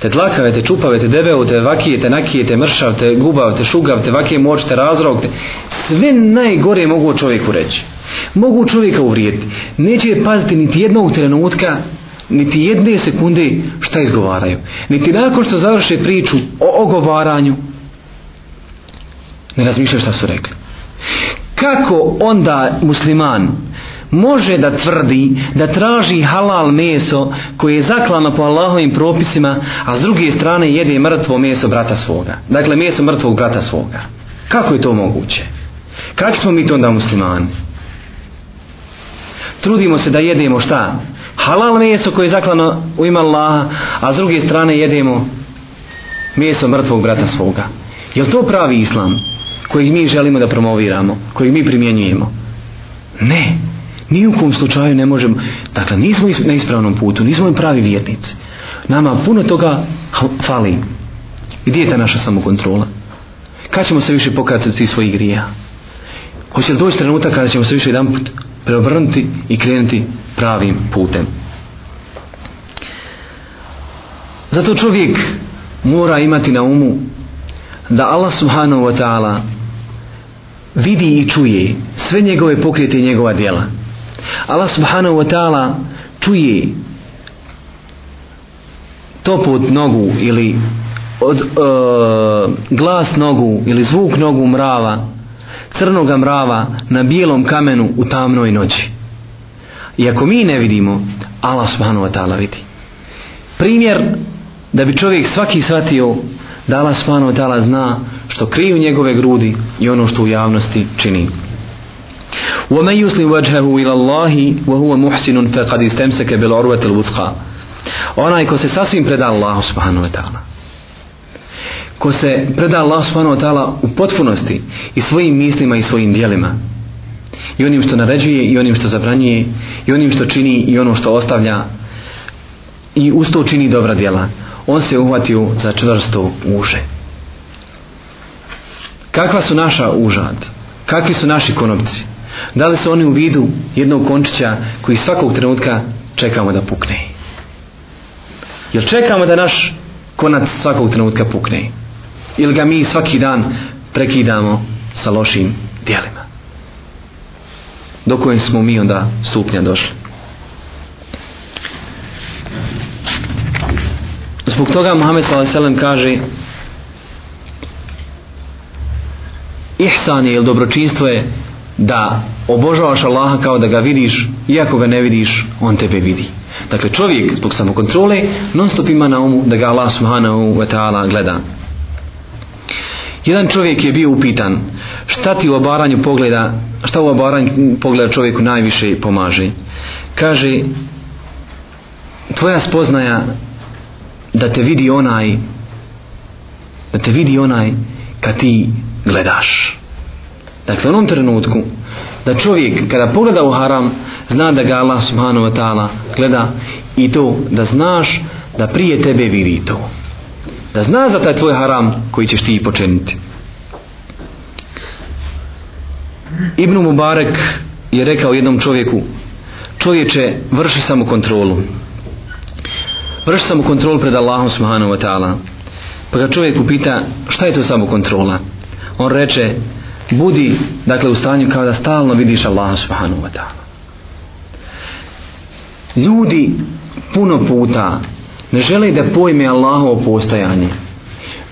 Te tlakave, te čupave, te debeo, te vakije, te nakije, te mršav, te gubav, te šugav, te vakije moč, te razrog, te... sve najgore mogu o čovjeku reći mogu čovjeka uvrijediti. Neće paziti niti jednog trenutka, niti jedne sekunde šta izgovaraju. Niti nakon što završe priču o ogovaranju, ne razmišljaju šta su rekli. Kako onda musliman može da tvrdi da traži halal meso koje je zaklano po Allahovim propisima, a s druge strane jede mrtvo meso brata svoga. Dakle, meso mrtvog brata svoga. Kako je to moguće? Kako smo mi to onda muslimani? trudimo se da jedemo šta? Halal meso koje je zaklano u ima Allaha, a s druge strane jedemo meso mrtvog brata svoga. Je li to pravi islam koji mi želimo da promoviramo, koji mi primjenjujemo? Ne. Ni u kom slučaju ne možemo. Dakle, nismo na ispravnom putu, nismo pravi vjernici. Nama puno toga fali. Gdje je ta naša samokontrola? Kad ćemo se više pokazati svojih grija? Hoće li doći trenutak kada ćemo se više jedan put preobrnuti i krenuti pravim putem. Zato čovjek mora imati na umu da Allah subhanahu wa ta'ala vidi i čuje sve njegove pokrete i njegova djela. Allah subhanahu wa ta'ala čuje toput nogu ili od, e, glas nogu ili zvuk nogu mrava crnoga mrava na bijelom kamenu u tamnoj noći. I ako mi ne vidimo, Allah subhanahu wa ta'ala vidi. Primjer da bi čovjek svaki shvatio da Allah subhanahu wa ta'ala zna što kriju njegove grudi i ono što u javnosti čini. وَمَنْ يُسْلِمْ وَجْهَهُ إِلَى اللَّهِ وَهُوَ مُحْسِنٌ فَقَدْ إِسْتَمْسَكَ بِلْعُرْوَةِ الْوُثْقَ Onaj ko se sasvim preda Allahu subhanahu wa ta'ala ko se preda Allah subhanahu wa ta'ala u potpunosti i svojim mislima i svojim dijelima i onim što naređuje i onim što zabranjuje i onim što čini i ono što ostavlja i usto čini dobra djela on se uhvatio za čvrsto uže kakva su naša užad kakvi su naši konopci da li su oni u vidu jednog končića koji svakog trenutka čekamo da pukne jer čekamo da naš konac svakog trenutka pukne ili ga mi svaki dan prekidamo sa lošim dijelima do kojem smo mi onda stupnja došli zbog toga Muhammed s.a.v. kaže ihsan je ili dobročinstvo je da obožavaš Allaha kao da ga vidiš iako ga ne vidiš, on tebe vidi dakle čovjek zbog samokontrole non stop ima na umu da ga Allah subhanahu wa ta'ala gleda Jedan čovjek je bio upitan, šta ti u obaranju pogleda, šta u obaranju pogleda čovjeku najviše pomaže? Kaže, tvoja spoznaja da te vidi onaj, da te vidi onaj kad ti gledaš. Dakle, u onom trenutku, da čovjek kada pogleda u haram, zna da ga Allah subhanahu wa ta'ala gleda i to da znaš da prije tebe vidi to da zna za taj tvoj haram koji ćeš ti počiniti Ibn Mubarak je rekao jednom čovjeku čovječe vrši samo kontrolu vrši samo kontrolu pred Allahom subhanahu wa ta'ala pa ga čovjek upita šta je to samo kontrola on reče budi dakle u stanju kao da stalno vidiš Allaha subhanahu wa ta'ala ljudi puno puta ne žele da pojme Allahovo postajanje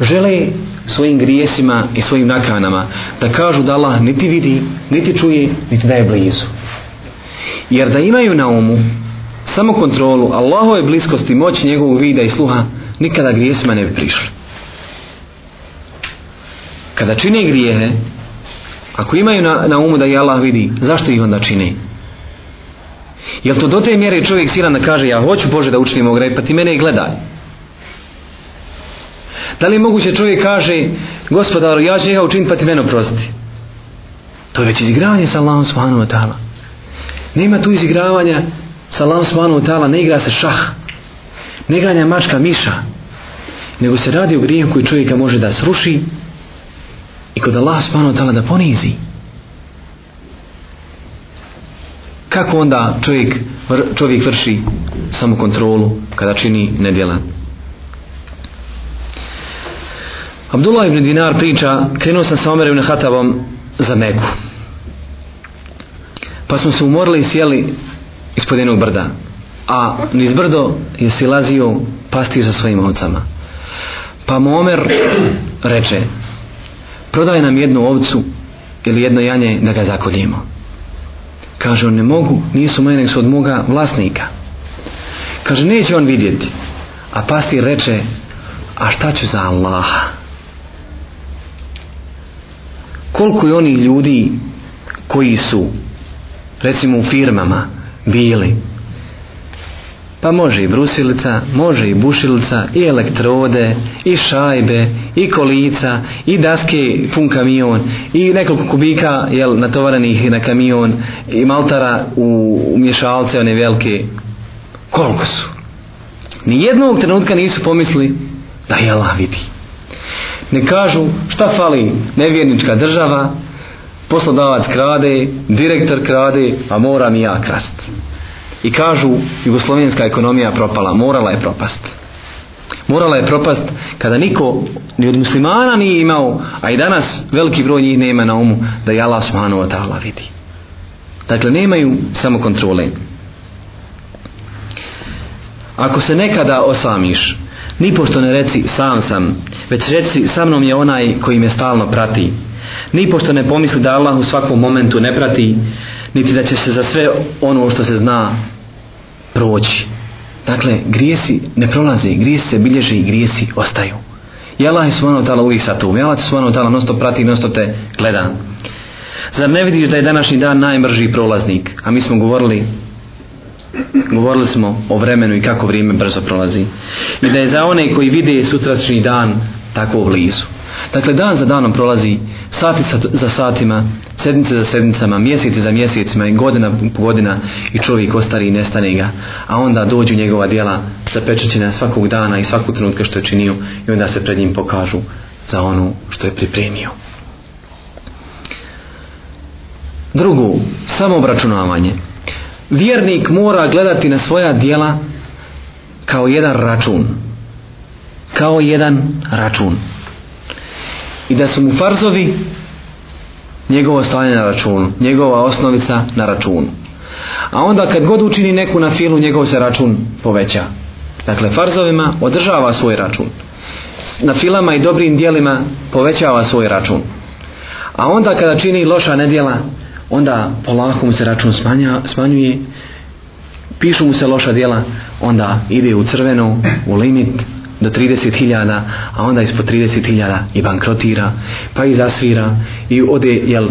žele svojim grijesima i svojim nakanama da kažu da Allah niti vidi, niti čuje, niti da je blizu. Jer da imaju na umu samo kontrolu Allahove bliskosti, moć njegovog vida i sluha, nikada grijesima ne bi prišli. Kada čine grijehe, ako imaju na, na umu da je Allah vidi, zašto ih onda čine? Jel to do te mjere čovjek siran da kaže ja hoću Bože da učinim ovog pa ti mene i gledaj. Da li je moguće čovjek kaže gospodaru ja ću njega učiniti pa ti mene oprosti. To je već izigravanje sa Allahom subhanu wa ta'ala. Nema tu izigravanja sa Allahom subhanu wa ta'ala, ne igra se šah. Ne ganja mačka miša. Nego se radi o grijem koji čovjeka može da sruši i kod Allah subhanu wa ta'ala da ponizi. ponizi. kako onda čovjek, čovjek vrši samokontrolu kada čini nedjela. Abdullah ibn Dinar priča, krenuo sam sa Omerem na Hatavom za Meku. Pa smo se umorili i sjeli ispod jednog brda. A niz brdo je si lazio pasti za svojim ovcama. Pa mu Omer reče, prodaj nam jednu ovcu ili jedno janje da ga zakoljimo kaže on ne mogu nisu moje nego su od moga vlasnika kaže neće on vidjeti a pastir reče a šta ću za Allaha koliko je onih ljudi koji su recimo u firmama bili pa može i brusilica može i bušilica i elektrode i šajbe i kolica i daske pun kamion i nekoliko kubika jel, natovaranih na kamion i maltara u, u mješalce one velike koliko su ni jednog trenutka nisu pomisli da je Allah vidi ne kažu šta fali nevjernička država poslodavac krade direktor krade a moram i ja krast i kažu jugoslovenska ekonomija propala morala je propasti morala je propast kada niko ni od muslimana nije imao, a i danas veliki broj njih nema na umu da je Allah subhanahu wa ta'ala vidi. Dakle, nemaju samo kontrole. Ako se nekada osamiš, nipošto ne reci sam sam, već reci sa mnom je onaj koji me stalno prati. Nipošto ne pomisli da Allah u svakom momentu ne prati, niti da će se za sve ono što se zna proći. Dakle, grijesi ne prolaze, grijesi se bilježe i grijesi ostaju. I Allah je subhanahu ta'ala uvijek sa tu. I Allah je subhanahu ta'ala nosto prati, nosto te gleda. Zar ne vidiš da je današnji dan najmrži prolaznik? A mi smo govorili govorili smo o vremenu i kako vrijeme brzo prolazi. I da je za one koji vide sutrašnji dan tako u blizu. Dakle, dan za danom prolazi, sati za satima, sedmice za sedmicama, mjeseci za mjesecima i godina po godina i čovjek ostari i nestane ga. A onda dođu njegova dijela zapečećena svakog dana i svakog trenutka što je činio i onda se pred njim pokažu za ono što je pripremio. Drugu, samobračunavanje. Vjernik mora gledati na svoja dijela kao jedan račun. Kao jedan račun i da su mu farzovi njegovo stanje na računu, njegova osnovica na računu. A onda kad god učini neku na filu, njegov se račun poveća. Dakle, farzovima održava svoj račun. Na filama i dobrim dijelima povećava svoj račun. A onda kada čini loša nedjela, onda polako mu se račun smanja, smanjuje, pišu mu se loša dijela, onda ide u crvenu, u limit, do 30.000, a onda ispod 30.000 i bankrotira, pa i zasvira i ode, jel,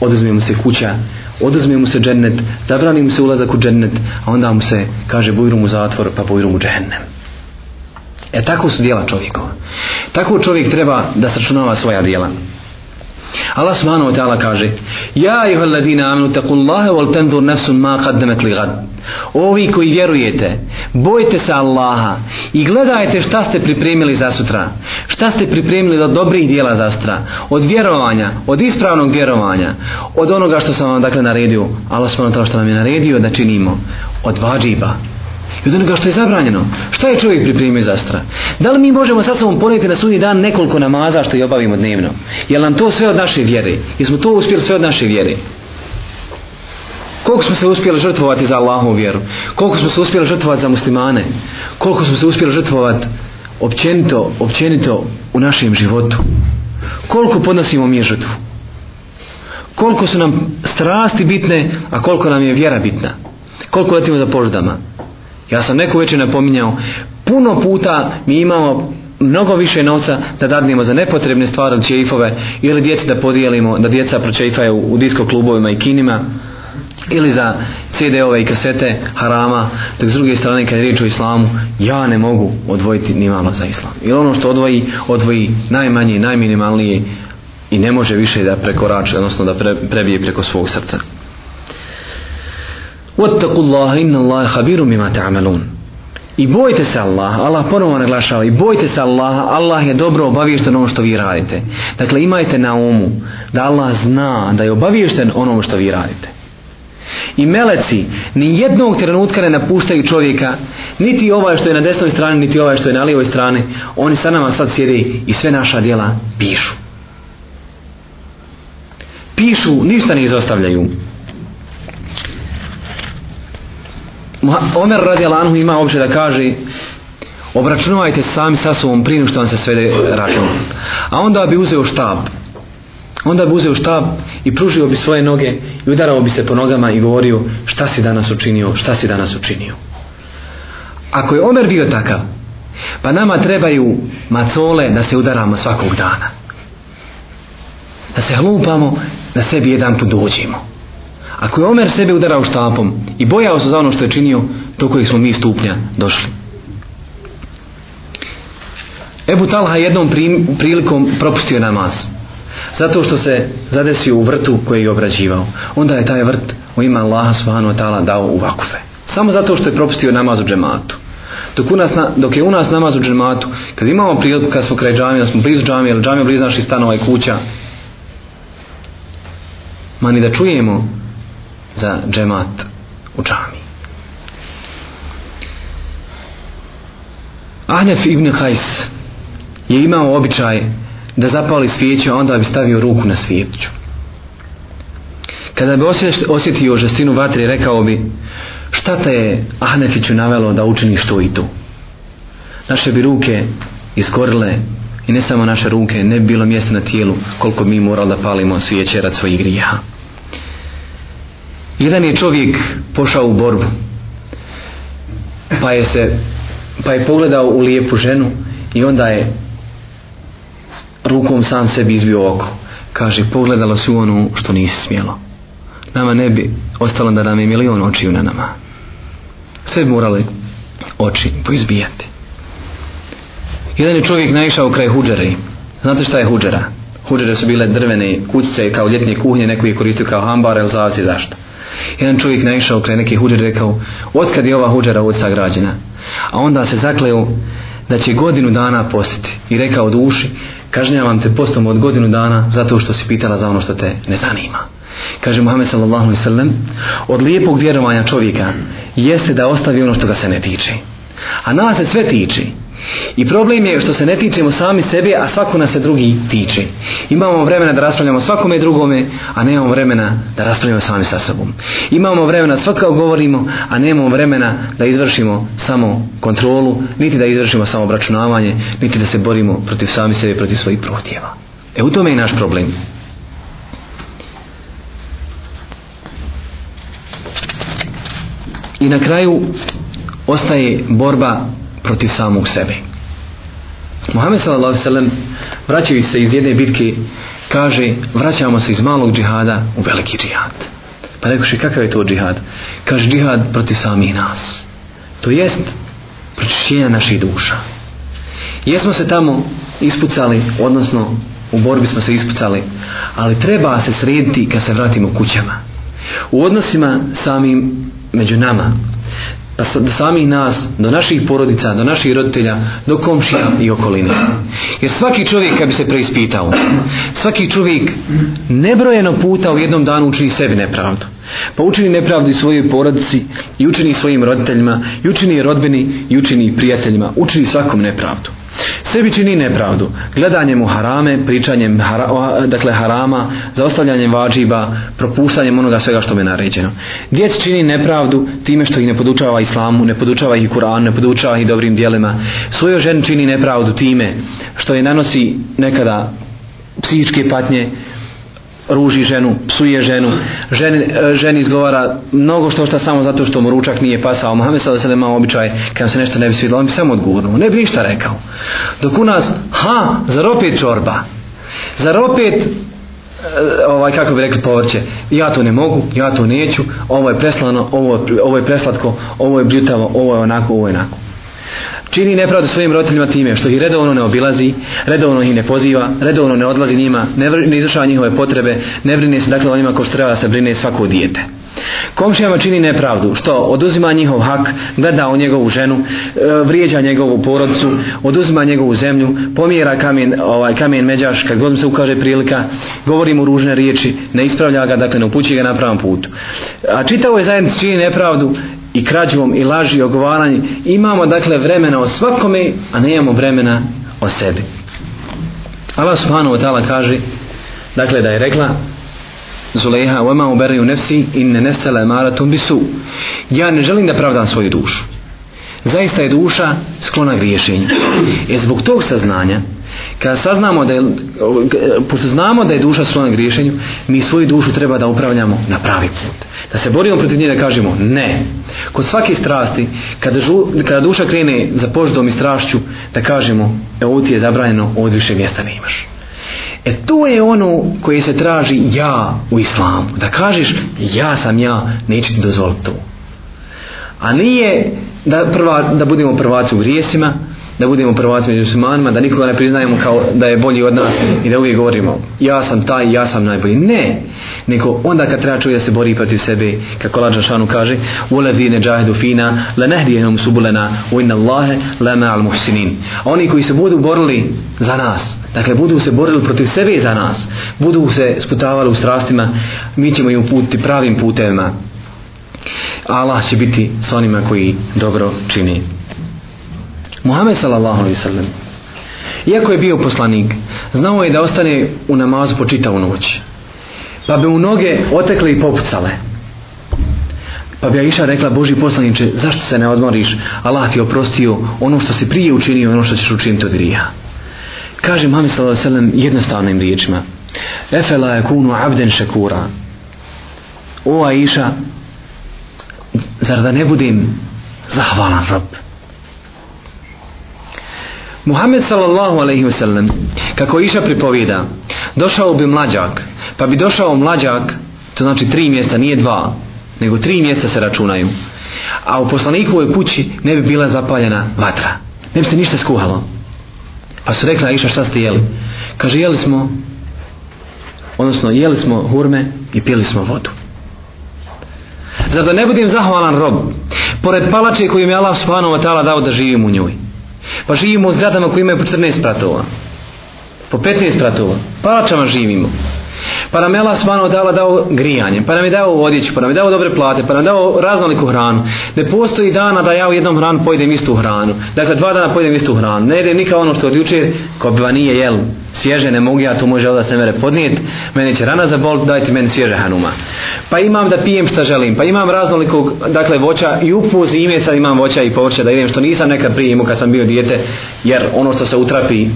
oduzme mu se kuća, oduzme mu se džennet, zabrani mu se ulazak u džennet, a onda mu se kaže bujru mu zatvor, pa bujru mu džennem. E tako su dijela čovjekova. Tako čovjek treba da sračunava svoja dijela. Allah subhanahu wa ta'ala kaže Ja i valadina amnu takullaha wal tendur nefsu ma kaddemet li gad Ovi koji vjerujete bojte se Allaha i gledajte šta ste pripremili za sutra šta ste pripremili od dobrih dijela za sutra od vjerovanja, od ispravnog vjerovanja od onoga što sam vam dakle naredio Allah subhanahu wa ta'ala što nam je naredio da činimo od vađiba od vađiba i od onoga što je zabranjeno. Šta je čovjek pripremio za stra? Da li mi možemo sad sobom poneti na sunni dan nekoliko namaza što je obavimo dnevno? Je li nam to sve od naše vjere? Jesmo to uspjeli sve od naše vjere? Koliko smo se uspjeli žrtvovati za Allahovu vjeru? Koliko smo se uspjeli žrtvovati za muslimane? Koliko smo se uspjeli žrtvovati općenito, općenito u našem životu? Koliko podnosimo mi žrtvu? Koliko su nam strasti bitne, a koliko nam je vjera bitna? Koliko letimo za poždama? Ja sam neku večer napominjao, puno puta mi imamo mnogo više novca da dadnimo za nepotrebne stvari od čeifove ili djeci da podijelimo, da djeca pročeifaju u disko klubovima i kinima ili za CD-ove i kasete harama, dok s druge strane kad je riječ o islamu, ja ne mogu odvojiti ni malo za islam. I ono što odvoji, odvoji najmanje, najminimalnije i ne može više da prekorači, odnosno da pre, prebije preko svog srca. واتقوا الله ان الله خبير بما تعملون I bojte se Allah, Allah ponovo naglašava, i bojte se Allah, Allah je dobro obaviješten ono što vi radite. Dakle, imajte na umu da Allah zna da je obaviješten ono što vi radite. I meleci ni jednog trenutka ne napuštaju čovjeka, niti ovaj što je na desnoj strani, niti ovaj što je na lijevoj strani, oni sa nama sad sjede i sve naša djela pišu. Pišu, ništa ne izostavljaju. Omer radi Alanhu ima opće da kaže obračunavajte sami sa sobom prije što vam se svede e, račun. A onda bi uzeo štab. Onda bi uzeo štab i pružio bi svoje noge i udarao bi se po nogama i govorio šta si danas učinio, šta si danas učinio. Ako je Omer bio takav, pa nama trebaju macole da se udaramo svakog dana. Da se hlupamo, da sebi jedan put dođemo. Ako je Omer sebe udarao štapom i bojao se za ono što je činio, do kojih smo mi stupnja došli. Ebu Talha jednom prilikom propustio namaz. Zato što se zadesio u vrtu koji je obrađivao. Onda je taj vrt u ima Allaha subhanu wa ta'ala dao u vakufe. Samo zato što je propustio namaz u džematu. Dok, u nas, na, dok je u nas namaz u džematu, kad imamo priliku, kad smo kraj džamija, smo blizu džamija, ili džamija blizu naših stanova i kuća, ma ni da čujemo za džemat u džami. Anef ibn Kajs je imao običaj da zapali svijeću, a onda bi stavio ruku na svijeću. Kada bi osjetio žestinu vatre, rekao bi šta te je Ahnefiću navelo da učiniš to i to? Naše bi ruke iskorile i ne samo naše ruke, ne bi bilo mjesta na tijelu koliko bi mi moralo da palimo svijeće rad svojih grijeha jedan je čovjek pošao u borbu pa je se pa je pogledao u lijepu ženu i onda je rukom sam sebi izbio oko kaže pogledalo su onu što nisi smjelo nama ne bi ostalo da nam je milion očiju na nama sve bi morali oči poizbijati jedan je čovjek naišao kraj huđare znate šta je huđara huđare su bile drvene kućice kao ljetne kuhinje neko je koristio kao hambar ili zavisi zašto Jedan čovjek naišao kraj neke huđere rekao, otkad je ova huđera ovdje sagrađena? A onda se zakleo da će godinu dana postiti. I rekao duši, kažnjavam te postom od godinu dana zato što si pitala za ono što te ne zanima. Kaže Muhammed sallallahu alaihi sallam, od lijepog vjerovanja čovjeka jeste da ostavi ono što ga se ne tiče. A nas se sve tiče. I problem je što se ne tičemo sami sebe, a svako nas se drugi tiče. Imamo vremena da raspravljamo svakome drugome, a nemamo vremena da raspravljamo sami sa sobom. Imamo vremena svako govorimo, a nemamo vremena da izvršimo samo kontrolu, niti da izvršimo samo obračunavanje, niti da se borimo protiv sami sebe, protiv svojih prohtjeva. E u tome je naš problem. I na kraju ostaje borba protiv samog sebe. Muhammed sallallahu alejhi ve sellem vraćaju se iz jedne bitke kaže vraćamo se iz malog džihada u veliki džihad. Pa rekoše kakav je to džihad? Kaže džihad protiv samih nas. To jest pročišćenje naših duša. Jesmo se tamo ispucali, odnosno u borbi smo se ispucali, ali treba se srediti kad se vratimo kućama. U odnosima samim među nama, da, do samih nas, do naših porodica, do naših roditelja, do komšija i okoline. Jer svaki čovjek kad bi se preispitao, svaki čovjek nebrojeno puta u jednom danu učini sebi nepravdu. Pa učini nepravdu i svojoj porodici, i učini svojim roditeljima, i učini rodbini, i učini prijateljima, učini svakom nepravdu. Sebi čini nepravdu. Gledanjem u harame, pričanjem har dakle harama, zaostavljanjem vađiba, propuštanjem onoga svega što je naređeno. Djec čini nepravdu time što ih ne podučava islamu, ne podučava ih kuranu, ne podučava ih dobrim dijelima. Svojo žen čini nepravdu time što je nanosi nekada psihičke patnje, ruži ženu, psuje ženu, ženi, e, ženi izgovara mnogo što šta samo zato što mu ručak nije pasao. Mohamed sada se imao običaj, kad se nešto ne bi svidlo, on bi samo odgurnuo, ne bi ništa rekao. Dok u nas, ha, zar opet čorba? Zar opet e, ovaj kako bi rekli povrće ja to ne mogu ja to neću ovo je preslano ovo je, ovo je preslatko ovo je bljutavo ovo je onako ovo je onako Čini nepravdu svojim roditeljima time što ih redovno ne obilazi, redovno ih ne poziva, redovno ne odlazi njima, ne, vr, ne izrašava njihove potrebe, ne brine se dakle onima ko što treba se brine svako dijete. Komšijama čini nepravdu što oduzima njihov hak, gleda u njegovu ženu, e, vrijeđa njegovu porodcu, oduzima njegovu zemlju, pomjera kamen, ovaj, kamen međaš kad god se ukaže prilika, govori mu ružne riječi, ne ispravlja ga, dakle ne upući ga na pravom putu. A čitavo je zajednici čini nepravdu i krađom i laži i ogovaranje. Imamo dakle vremena o svakome, a ne imamo vremena o sebi. Allah subhanahu wa ta'ala kaže dakle da je rekla Zuleha, wa ma uberi u nefsi in ne nesele maratun bisu. Ja ne želim da pravdam svoju dušu. Zaista je duša sklona griješenju. E zbog tog saznanja, kada saznamo da je, pošto znamo da je duša svojom griješenju, mi svoju dušu treba da upravljamo na pravi put. Da se borimo protiv nje da kažemo ne. Kod svake strasti, kada, žu, kada duša krene za poždom i strašću, da kažemo, evo ti je zabranjeno, od više mjesta ne imaš. E to je ono koje se traži ja u islamu. Da kažeš ja sam ja, neću ti dozvoliti to. A nije da, prva, da budemo prvaci u grijesima, da budemo prvaci među muslimanima, da nikoga ne priznajemo kao da je bolji od nas i da uvijek govorimo ja sam taj, ja sam najbolji. Ne! Neko onda kad treba čovjek da se bori protiv sebe, kako Lađan Šanu kaže وَلَذِي نَجَاهِدُ فِينَا لَنَهْدِيَنَمْ سُبُلَنَا وَإِنَّ اللَّهَ لَمَا الْمُحْسِنِينَ Oni koji se budu borili za nas, dakle budu se borili protiv sebe za nas, budu se sputavali u strastima, mi ćemo im uputiti pravim putevima. Allah će biti s onima koji dobro čini. Muhammed sallallahu alaihi sallam iako je bio poslanik znao je da ostane u namazu po čitavu noć pa bi u noge otekle i popucale pa bi Aisha rekla Boži poslaniče zašto se ne odmoriš Allah ti oprostio ono što si prije učinio ono što ćeš učiniti od grija kaže Muhammed sallallahu alaihi sallam jednostavnim riječima efe la kunu abden šekura o Aisha zar da ne budem zahvalan rob Muhammed sallallahu alaihi wa sallam kako iša pripovjeda došao bi mlađak pa bi došao mlađak to znači tri mjesta, nije dva nego tri mjesta se računaju a u poslanikovoj kući ne bi bila zapaljena vatra ne bi se ništa skuhalo pa su rekla iša šta ste jeli kaže jeli smo odnosno jeli smo hurme i pili smo vodu zato ne budem zahvalan rob pored palače koju mi Allah subhanahu wa ta'ala dao da živim u njoj Pa živimo u zgradama koje imaju po 14 spratova. Po 15 spratova. Palačama živimo. Pa nam je Allah svano dala dao grijanje, pa nam je dao vodić, pa nam je dao dobre plate, pa nam je dao raznoliku hranu. Ne postoji dana da ja u jednom hranu pojedem istu hranu. Dakle, dva dana pojedem istu hranu. Ne jedem nikao ono što od jučer, ko bi nije jel svježe, ne mogu ja to može da se mere podnijet, meni će rana za bol, dajte meni svježe hanuma. Pa imam da pijem šta želim, pa imam raznolikog, dakle, voća i upuz i ime sad imam voća i povrća da idem što nisam nekad prije imao kad sam bio dijete, jer ono što se utrapi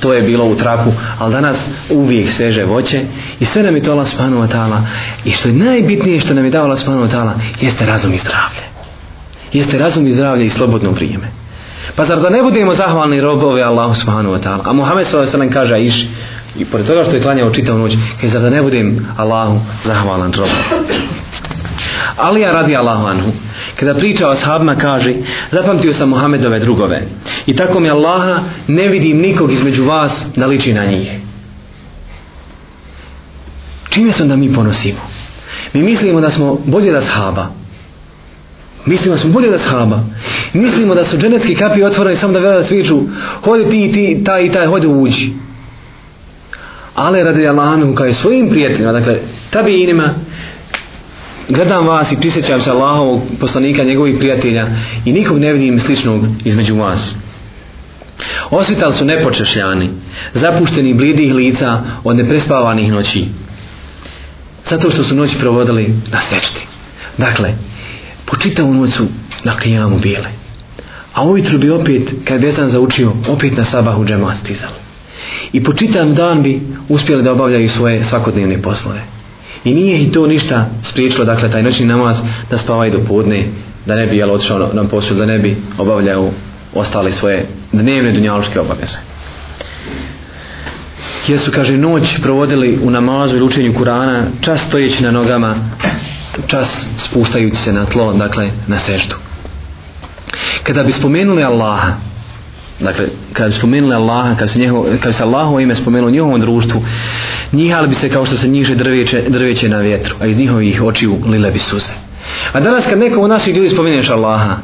to je bilo u trapu, ali danas uvijek sveže voće i sve nam je to Allah subhanahu wa ta'ala i što je najbitnije što nam je dao Allah subhanahu wa ta'ala jeste razum i zdravlje. Jeste razum i zdravlje i slobodno vrijeme. Pa zar da ne budemo zahvalni robove Allah subhanahu wa ta'ala? A Muhammed s.a.v. kaže, iš, i pored toga što je klanjao čitav noć, kaj zar da ne budem Allahu zahvalan robom? Ali ja radi Allahu anhu. Kada priča o sahabima kaže, zapamtio sam Muhammedove drugove. I tako mi Allaha ne vidim nikog između vas da liči na njih. Čime sam da mi ponosimo? Mi mislimo da smo bolje da sahaba. Mislimo da smo bolje da sahaba. Mislimo da su dženetski kapi otvoreni samo da vela da sviču. Hodi ti i ti, taj i taj, hodi uđi. Ali radi Allahanu kao i svojim prijateljima, dakle, tabi inima, gledam vas i prisjećam se Allahovog poslanika, njegovih prijatelja i nikog ne vidim sličnog između vas. Osvitali su nepočešljani, zapušteni blidih lica od neprespavanih noći. Zato što su noći provodili na sečti. Dakle, po čitavu noć su na kajamu bile. A ujutru bi opet, kad bi jesan zaučio, opet na sabahu džemat stizali. I po čitavom dan bi uspjeli da obavljaju svoje svakodnevne poslove. I nije i to ništa spriječilo, dakle, taj noćni namaz da spava i do podne, da ne bi, jel, odšao na, na poslu, da ne bi obavljao ostale svoje dnevne dunjaločke obaveze. Jer su, kaže, noć provodili u namazu i učenju Kurana, čas stojeći na nogama, čas spuštajući se na tlo, dakle, na seždu. Kada bi spomenuli Allaha, dakle, kad bi spomenuli Allaha, kad se, njeho, kad se Allaho ime spomenuo njihovom društvu, njihali bi se kao što se njiže drveće, drveće na vjetru, a iz njihovih očiju lile bi suze. A danas kad neko u naših ljudi spomeneš Allaha,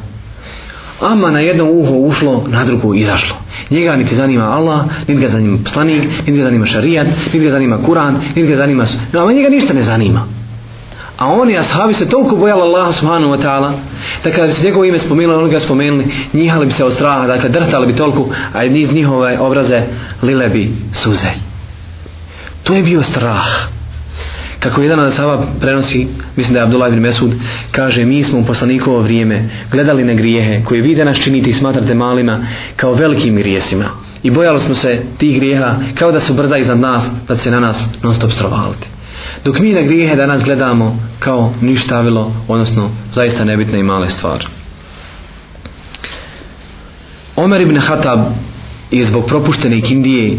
ama na jedno uho ušlo, na drugo izašlo. Njega niti zanima Allah, niti ga zanima poslanik, niti ga zanima šarijat, niti ga zanima Kur'an, niti ga zanima... No, ama njega ništa ne zanima. A oni, ashabi, se toliko bojali Allaha subhanahu wa ta'ala, da kada bi se njegovo ime spomenuli, oni ga spomenuli, njihali bi se od straha, dakle, drhtali bi toliko, a iz njihove obraze lile bi suze. To je bio strah. Kako jedan od sava prenosi, mislim da je Abdullah ibn Mesud, kaže, mi smo u poslanikovo vrijeme gledali na grijehe koje vi danas činite i smatrate malima kao velikim grijesima. I bojali smo se tih grijeha kao da su brda iznad nas, da pa se na nas non stop strovali dok mi na grijehe danas gledamo kao ništavilo, odnosno zaista nebitne i male stvari. Omer ibn Hatab je zbog propuštene Indije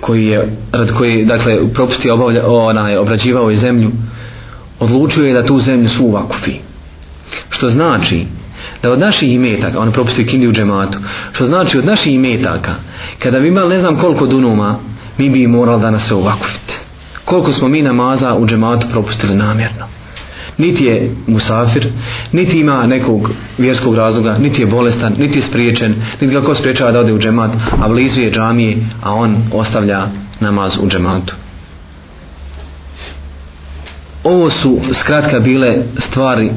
koji je rad koji dakle propusti obavlja ona je obrađivao i zemlju odlučio je da tu zemlju svu vakufi što znači da od naših imetaka on propusti Kindiju džematu što znači od naših imetaka kada bi imali ne znam koliko dunuma mi bi morali danas sve uvakufiti koliko smo mi namaza u džematu propustili namjerno. Niti je musafir, niti ima nekog vjerskog razloga, niti je bolestan, niti je spriječen, niti ga ko spriječava da ode u džemat, a blizu je džamije, a on ostavlja namaz u džematu. Ovo su skratka bile stvari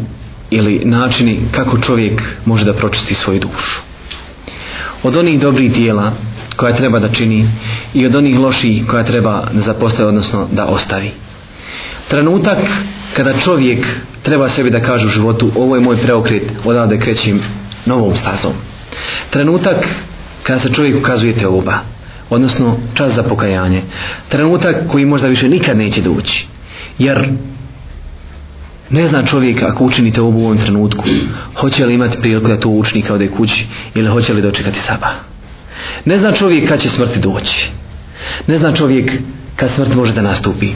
ili načini kako čovjek može da pročisti svoju dušu. Od onih dobrih dijela koja treba da čini i od onih loših koja treba da zapostaje odnosno da ostavi trenutak kada čovjek treba sebi da kaže u životu ovo je moj preokret odavde krećem novom stazom trenutak kada se čovjek ukazuje te oba odnosno čas za pokajanje trenutak koji možda više nikad neće doći jer ne zna čovjek ako učini te ovu u ovom trenutku hoće li imati priliku da to učini kao da je kući ili hoće li dočekati sabah Ne zna čovjek kad će smrti doći. Ne zna čovjek kad smrt može da nastupi.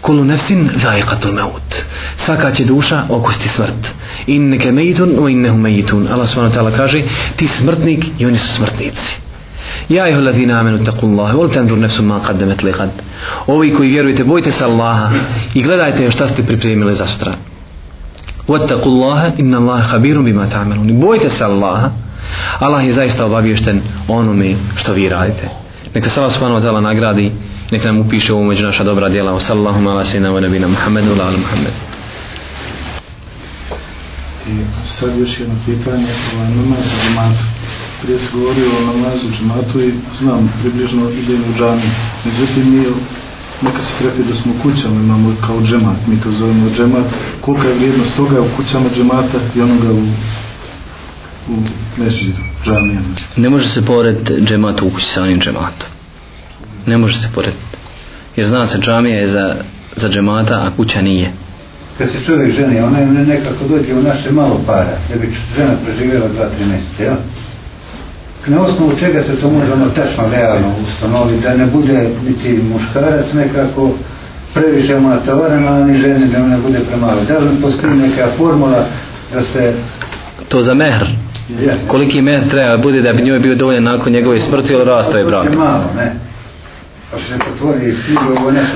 Kullu nefsin zaiqatul maut. Svaka će duša okusti smrt. Inneke mejitun u innehu mejitun. Allah subhanahu ta'ala kaže ti smrtnik i oni su smrtnici. Ja ih ladina amenu taku Allahe, volite andur nefsu ma kad demet li kad. Ovi koji vjerujete, bojite se Allaha i gledajte šta ste pripremili za sutra. Wattaku Allahe, inna Allahe habirum bima ta'amelun. Bojite se Allaha. Allah je zaista obavješten onome što vi radite. Neka se vas hvala dala nagradi, neka nam upiše ovo među naša dobra djela. Sallallahu ala sajna wa nabina Muhammedu ala Muhammedu. I sad još jedno pitanje, ovaj namaz prije se govorio o namazu džematu i znam približno idem u džami međutim mi neka se prepi da smo u kućama imamo kao džemat mi to zovemo džemat kolika je vrijednost toga u kućama džemata i onoga u u mešidu, džamijama. Ne može se pored džematu ukući sa onim džematom. Ne može se pored. Jer zna se džamija je za, za džemata, a kuća nije. Kad se čovjek ženi, ona je nekako dođe u naše malo para, da bi žena preživjela dva, tri mjeseca, jel? Na osnovu čega se to može ono tačno realno ustanoviti, da ne bude niti muškarac nekako previše ona tavarena, ni žene da ne bude premali. Da li postoji neka formula da se... To za mehr, Koliki mjesec treba bude da bi njoj bio dovoljen nakon njegove smrti ili rastave braka?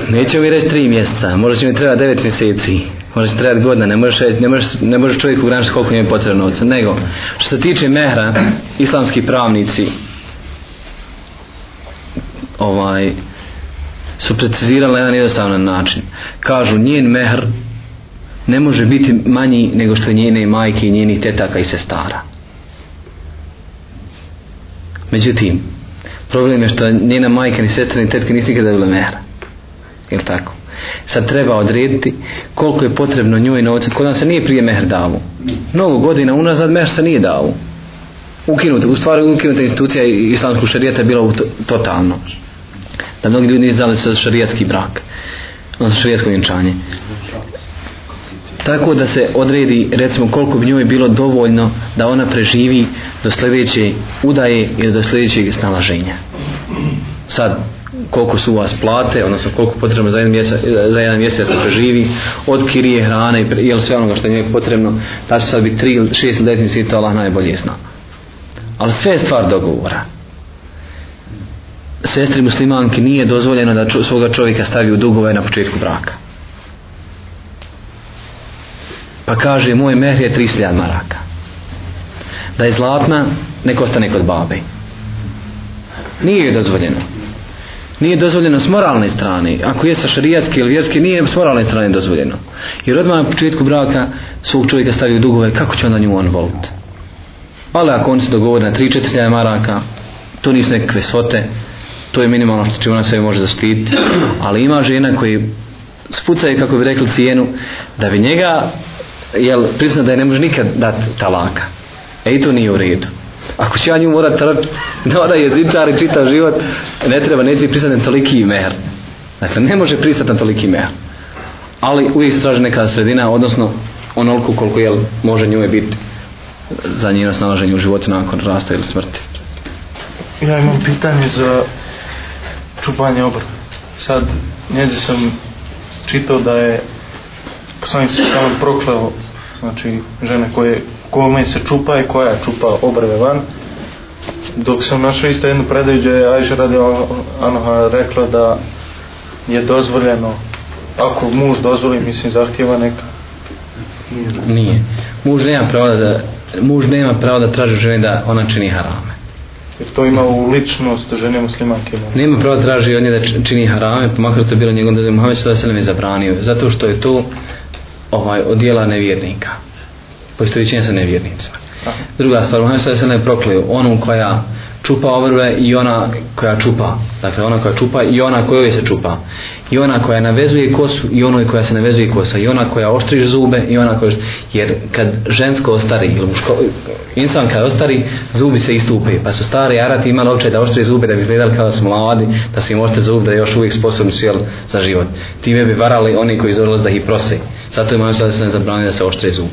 Neće mi reći tri mjeseca, možda će mi treba devet mjeseci, možda će trebati godina, ne možeš, reći, ne možeš, ne možeš čovjek ugraničiti koliko njemu je potrebno novca. Nego, što se tiče mehra, islamski pravnici ovaj, su precizirali na jedan jednostavan način. Kažu, njen mehr ne može biti manji nego što njene majke i njenih tetaka i sestara. stara. Međutim, problem je što njena majka ni sestra ni tetka nisi nikada bila mehra. Jel tako? Sad treba odrediti koliko je potrebno njoj novca. Kod nam se nije prije mehr davo. Mnogo godina unazad mehr se nije davo. Ukinuta, u stvari ukinuta institucija islamskog šarijeta je bila to, totalno. Da mnogi ljudi nizali se šarijatski brak. Ono šarijatsko vjenčanje tako da se odredi recimo koliko bi njoj bilo dovoljno da ona preživi do sljedeće udaje ili do sljedećeg snalaženja sad koliko su vas plate, odnosno koliko potrebno za jedan mjesec, za jedan mjesec da se preživi, od kirije hrane i jel sve onoga što je potrebno, da će sad biti tri, šest ili deset to Allah najbolje zna. Ali sve je stvar dogovora. Sestri muslimanki nije dozvoljeno da čo, svoga čovjeka stavi u dugove na početku braka pa kaže moj mehr je 300.000 maraka da je zlatna neko ostane kod babe nije joj dozvoljeno nije dozvoljeno s moralne strane ako je sa šarijatske ili vjerske nije s moralne strane dozvoljeno jer odmah na početku braka svog čovjeka stavio dugove kako će onda nju on voliti ali ako on se dogovori na 3-4 maraka to nisu nekakve svote to je minimalno što će ona sve može zaštiti ali ima žena koji spucaje kako bi rekli cijenu da bi njega jel, prizna da je ne može nikad dati talaka. E i to nije u redu. Ako će ja nju morat trpiti, da ona je zičar i čita život, ne treba, neće pristati na toliki mehr. Dakle, ne može pristati na toliki mehr. Ali uvijek straži neka sredina, odnosno onoliko koliko jel, može njoj biti za njeno snalaženje u životu nakon rasta ili smrti. Ja imam pitanje za čupanje obrta. Sad, njeđe sam čitao da je poslanik se sam prokleo znači žene koje kome se čupa i koja je čupa obrve van dok sam našao isto jednu predaju gdje je Ajša radi Anoha rekla da je dozvoljeno ako muž dozvoli mislim zahtjeva neka nije muž nema pravo da muž nema pravo da traži žene da ona čini harame jer to ima u ličnost žene muslimanke nema pravo da traži od nje da čini harame pa makar to bilo njegovom da je Muhammed sada se nam je zabranio zato što je to ovaj, od dijela nevjernika. Poistovićenje sa nevjernicima. Aha. Druga stvar, Muhammed sallallahu alejhi ve sellem je prokleo onu koja čupa overve i ona koja čupa. Dakle, ona koja čupa i ona kojoj se čupa. I ona koja navezuje kosu i onoj koja se navezuje kosa. I ona koja oštri zube i ona koja... Jer kad žensko ostari, ili muško... Insan kad ostari, zubi se istupe. Pa su stari arati imali općaj da oštri zube, da bi izgledali kao da su mladi, da si im oštri zub, da je još uvijek sposobni su jel, za život. Time bi varali oni koji zorilo da ih prose. Zato imaju sad se ne zabrani da se oštri zube.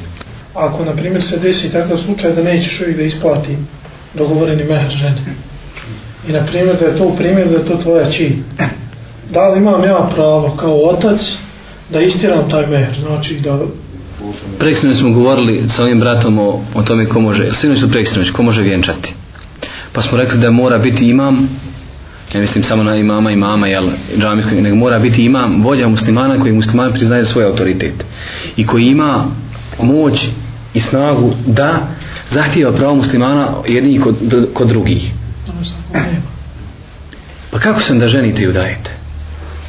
Ako, na primjer, se desi takav slučaj da nećeš uvijek da isplati dogovoreni mehr ženi. I na primjer da je to u primjer da je to tvoja čin. Da li imam ja pravo kao otac da istiram taj mehr? Znači da... Preksinoć smo govorili sa ovim bratom o, o tome ko može, sinoć su preksinoć, ko može vjenčati. Pa smo rekli da mora biti imam, ne mislim samo na imama i mama, jel, džamiku, nego mora biti imam vođa muslimana koji musliman priznaje svoj autoritet i koji ima moć i snagu da zahtjeva pravo muslimana jednih kod, kod drugih. Pa kako sam da ženite i udajete?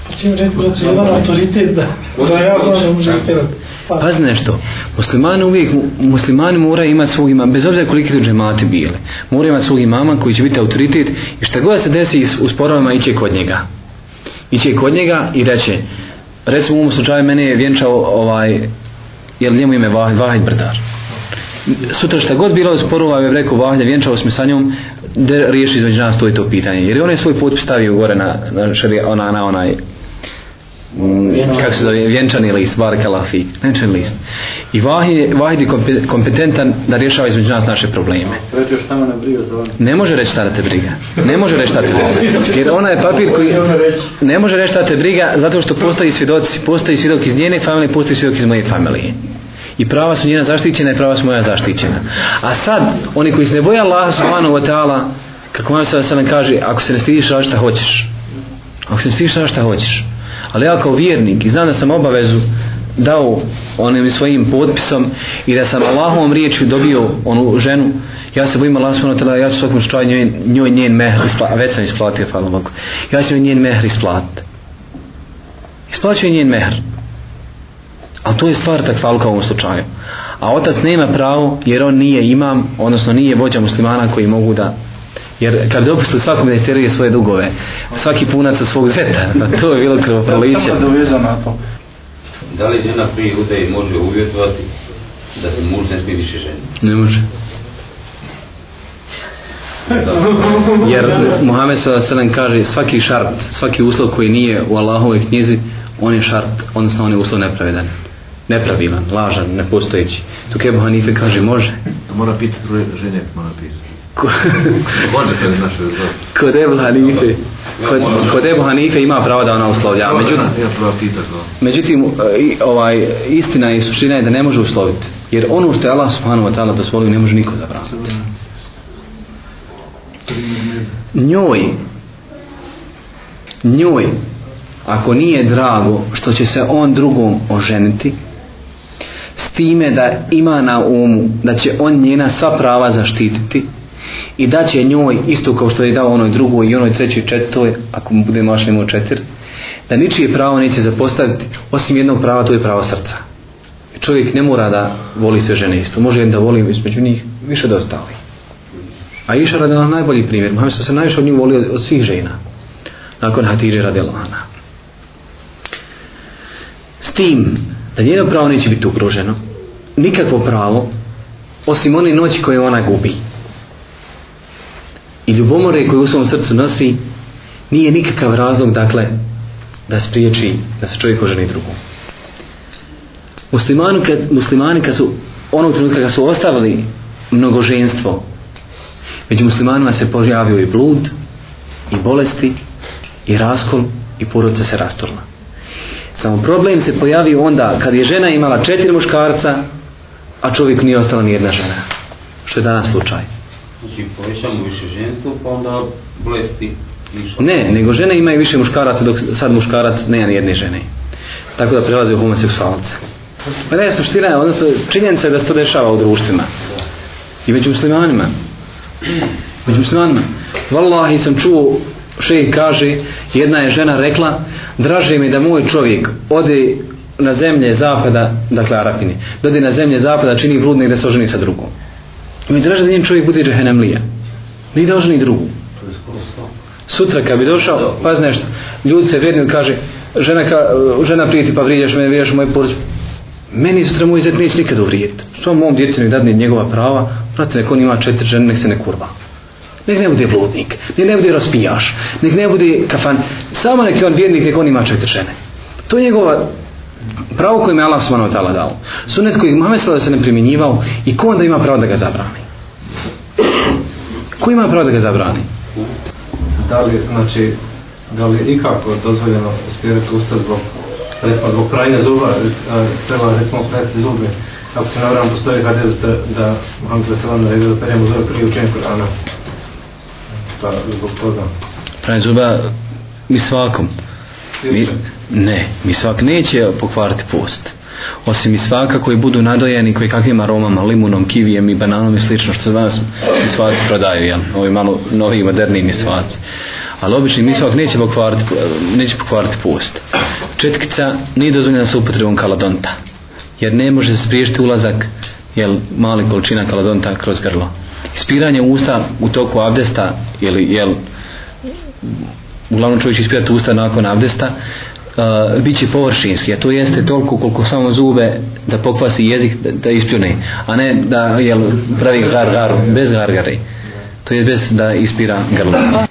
Pa čim reći da ti autoritet da... Pa uvijek, muslimani moraju imati svog imama, bez obzira koliko tu džemate bile, moraju imati svog imama koji će biti autoritet i šta god se desi u sporovima iće kod njega. Iće kod njega i reće, recimo u ovom slučaju mene je vjenčao ovaj, jer njemu ime Vahid, Vahid Brdar sutra šta god bilo sporova je rekao Vahlja vjenčao smo sa njom da riješi između nas to i to pitanje jer on je svoj potpis stavio gore na, na, šari, ona, na onaj mm, kako se zove, vjenčani list, barke lafi, vjenčani list. I Vahid je kompetentan da rješava između nas naše probleme. Ne može reći šta te briga. Ne može reći šta te briga. Jer ona je papir koji... Ono ne može reći šta te briga zato što postoji svjedoci, postoji svjedok iz njene familije, postoji svjedok iz moje familije i prava su njena zaštićena i prava su moja zaštićena. A sad, oni koji se ne boja Allaha subhanahu wa ta'ala, kako vam sada sada kaže, ako se ne stidiš, radi šta hoćeš. Ako se ne stidiš, radi šta hoćeš. Ali ja kao vjernik i znam da sam obavezu dao onim svojim potpisom i da sam Allahovom riječju dobio onu ženu, ja se bojim Allah subhanahu wa ta'ala, ja ću svakom slučaju njoj, njoj njen mehr isplatiti, a već sam isplatio, hvala Bogu. Ja ću njoj njen mehr isplatiti. Isplaćuje njen mehr. Isplat. A to je stvar takvalka u ovom slučaju. A otac nema pravo jer on nije imam, odnosno nije vođa muslimana koji mogu da Jer kad bi opustili svakom da isteruje svoje dugove, svaki punac od svog zeta, pa to je bilo krvoproliće. Samo da uvijezam na to. Da li žena prije ude i može uvjetovati da se muž ne smije više ženi? Ne može. Jer Muhammed sada sedam kaže svaki šart, svaki uslov koji nije u Allahove knjizi, on je šart, odnosno on je uslov nepravedan. Hvala nepravilan, lažan, nepostojeći. To Kebu Hanife kaže, može. To mora biti druge žene, mora biti. može to znaš Kod Ebu Hanife, kod, kod Ebu Hanife ima pravo da ona uslovlja. Međutim, međutim ovaj, istina i suština je da ne može usloviti. Jer ono što je Allah subhanahu wa ta'ala dozvolio, ne može niko zabraniti. Njoj, njoj, ako nije drago što će se on drugom oženiti, s time da ima na umu da će on njena sva prava zaštititi i da će njoj isto kao što je dao onoj drugoj i onoj trećoj četvoj ako mu bude mašli mu četir da ničije pravo neće zapostaviti osim jednog prava to je pravo srca čovjek ne mora da voli sve žene isto može jedan da voli između njih više da ostali a iša radi na najbolji primjer Muhammed se najviše od njih volio od svih žena nakon Hatiđe radi s tim da njeno pravo neće biti ugroženo. Nikakvo pravo, osim one noći koje ona gubi. I ljubomore koje u svom srcu nosi, nije nikakav razlog, dakle, da spriječi da se čovjek oženi drugu. Muslimani kad, muslimani kad su onog trenutka kad su ostavili mnogoženstvo, među muslimanima se pojavio i blud, i bolesti, i raskol, i porodca se rastorla. Samo problem se pojavio onda kad je žena imala četiri muškarca, a čovjek nije ostala ni jedna žena. Što je danas slučaj. Znači povećamo više ženstvo, pa onda blesti. Ništa. Ne, nego žene imaju više muškaraca dok sad muškarac ne ni jedne žene. Tako da prelazi u homoseksualce. Pa ne, suština je, odnosno činjenica je da se to dešava u društvima. I među muslimanima. Među muslimanima. Wallahi sam čuo Še kaže, jedna je žena rekla, draže mi da moj čovjek ode na zemlje zapada, dakle Arapini, da ode na zemlje zapada, čini bludnik da se oženi sa drugom. Mi draže da njen čovjek bude džahenemlija. Nije da oženi drugu. Sutra kad bi došao, pazi nešto, ljudi se vjerni kaže, žena, ka, žena prijeti pa vrijeđaš mene, vrijeđaš moj porđu. Meni sutra moj zet neće nikad uvrijeti. Svom mom djetinu i dadne njegova prava, prate neko ima četiri žene, nek se ne kurva nek ne bude bludnik, nek ne bude raspijaš, nek ne bude kafan, samo nek je on vjernik, nek on ima četiri žene. To je njegova pravo koje me Allah subhanahu ta'ala dao. Sunet koji ima mesela da se ne primjenjivao i ko onda ima pravo da ga zabrani? Ko ima pravo da ga zabrani? Da li, znači, da li je ikako dozvoljeno spirati usta zbog recimo pa zbog pranja zuba, e, treba recimo spirati zube. Ako se navram postoji hadis da, da vam se sada naredi da perjemo zube prije učenja Kur'ana zubašta i zbog toga? Pranje zuba mi svakom. Mi, ne, mi svak neće pokvariti post. Osim i svaka koji budu nadojeni koji kakvim aromama, limunom, kivijem i bananom i slično što danas mi svaci prodaju, jel? Ovi malo novi i moderni mi svaci. Ali obični mi svak neće pokvariti, neće pokvariti post. Četkica nije dozvoljena sa upotrebom kaladonta. Jer ne može se spriješiti ulazak jel, mali količina kaladonta kroz grlo ispiranje usta u toku abdesta ili jel uglavnom čovjek će ispirati usta nakon abdesta uh, bit će površinski a to jeste toliko koliko samo zube da pokvasi jezik da, da ispljune a ne da jel pravi gargaru bez gargare to je bez da ispira grlo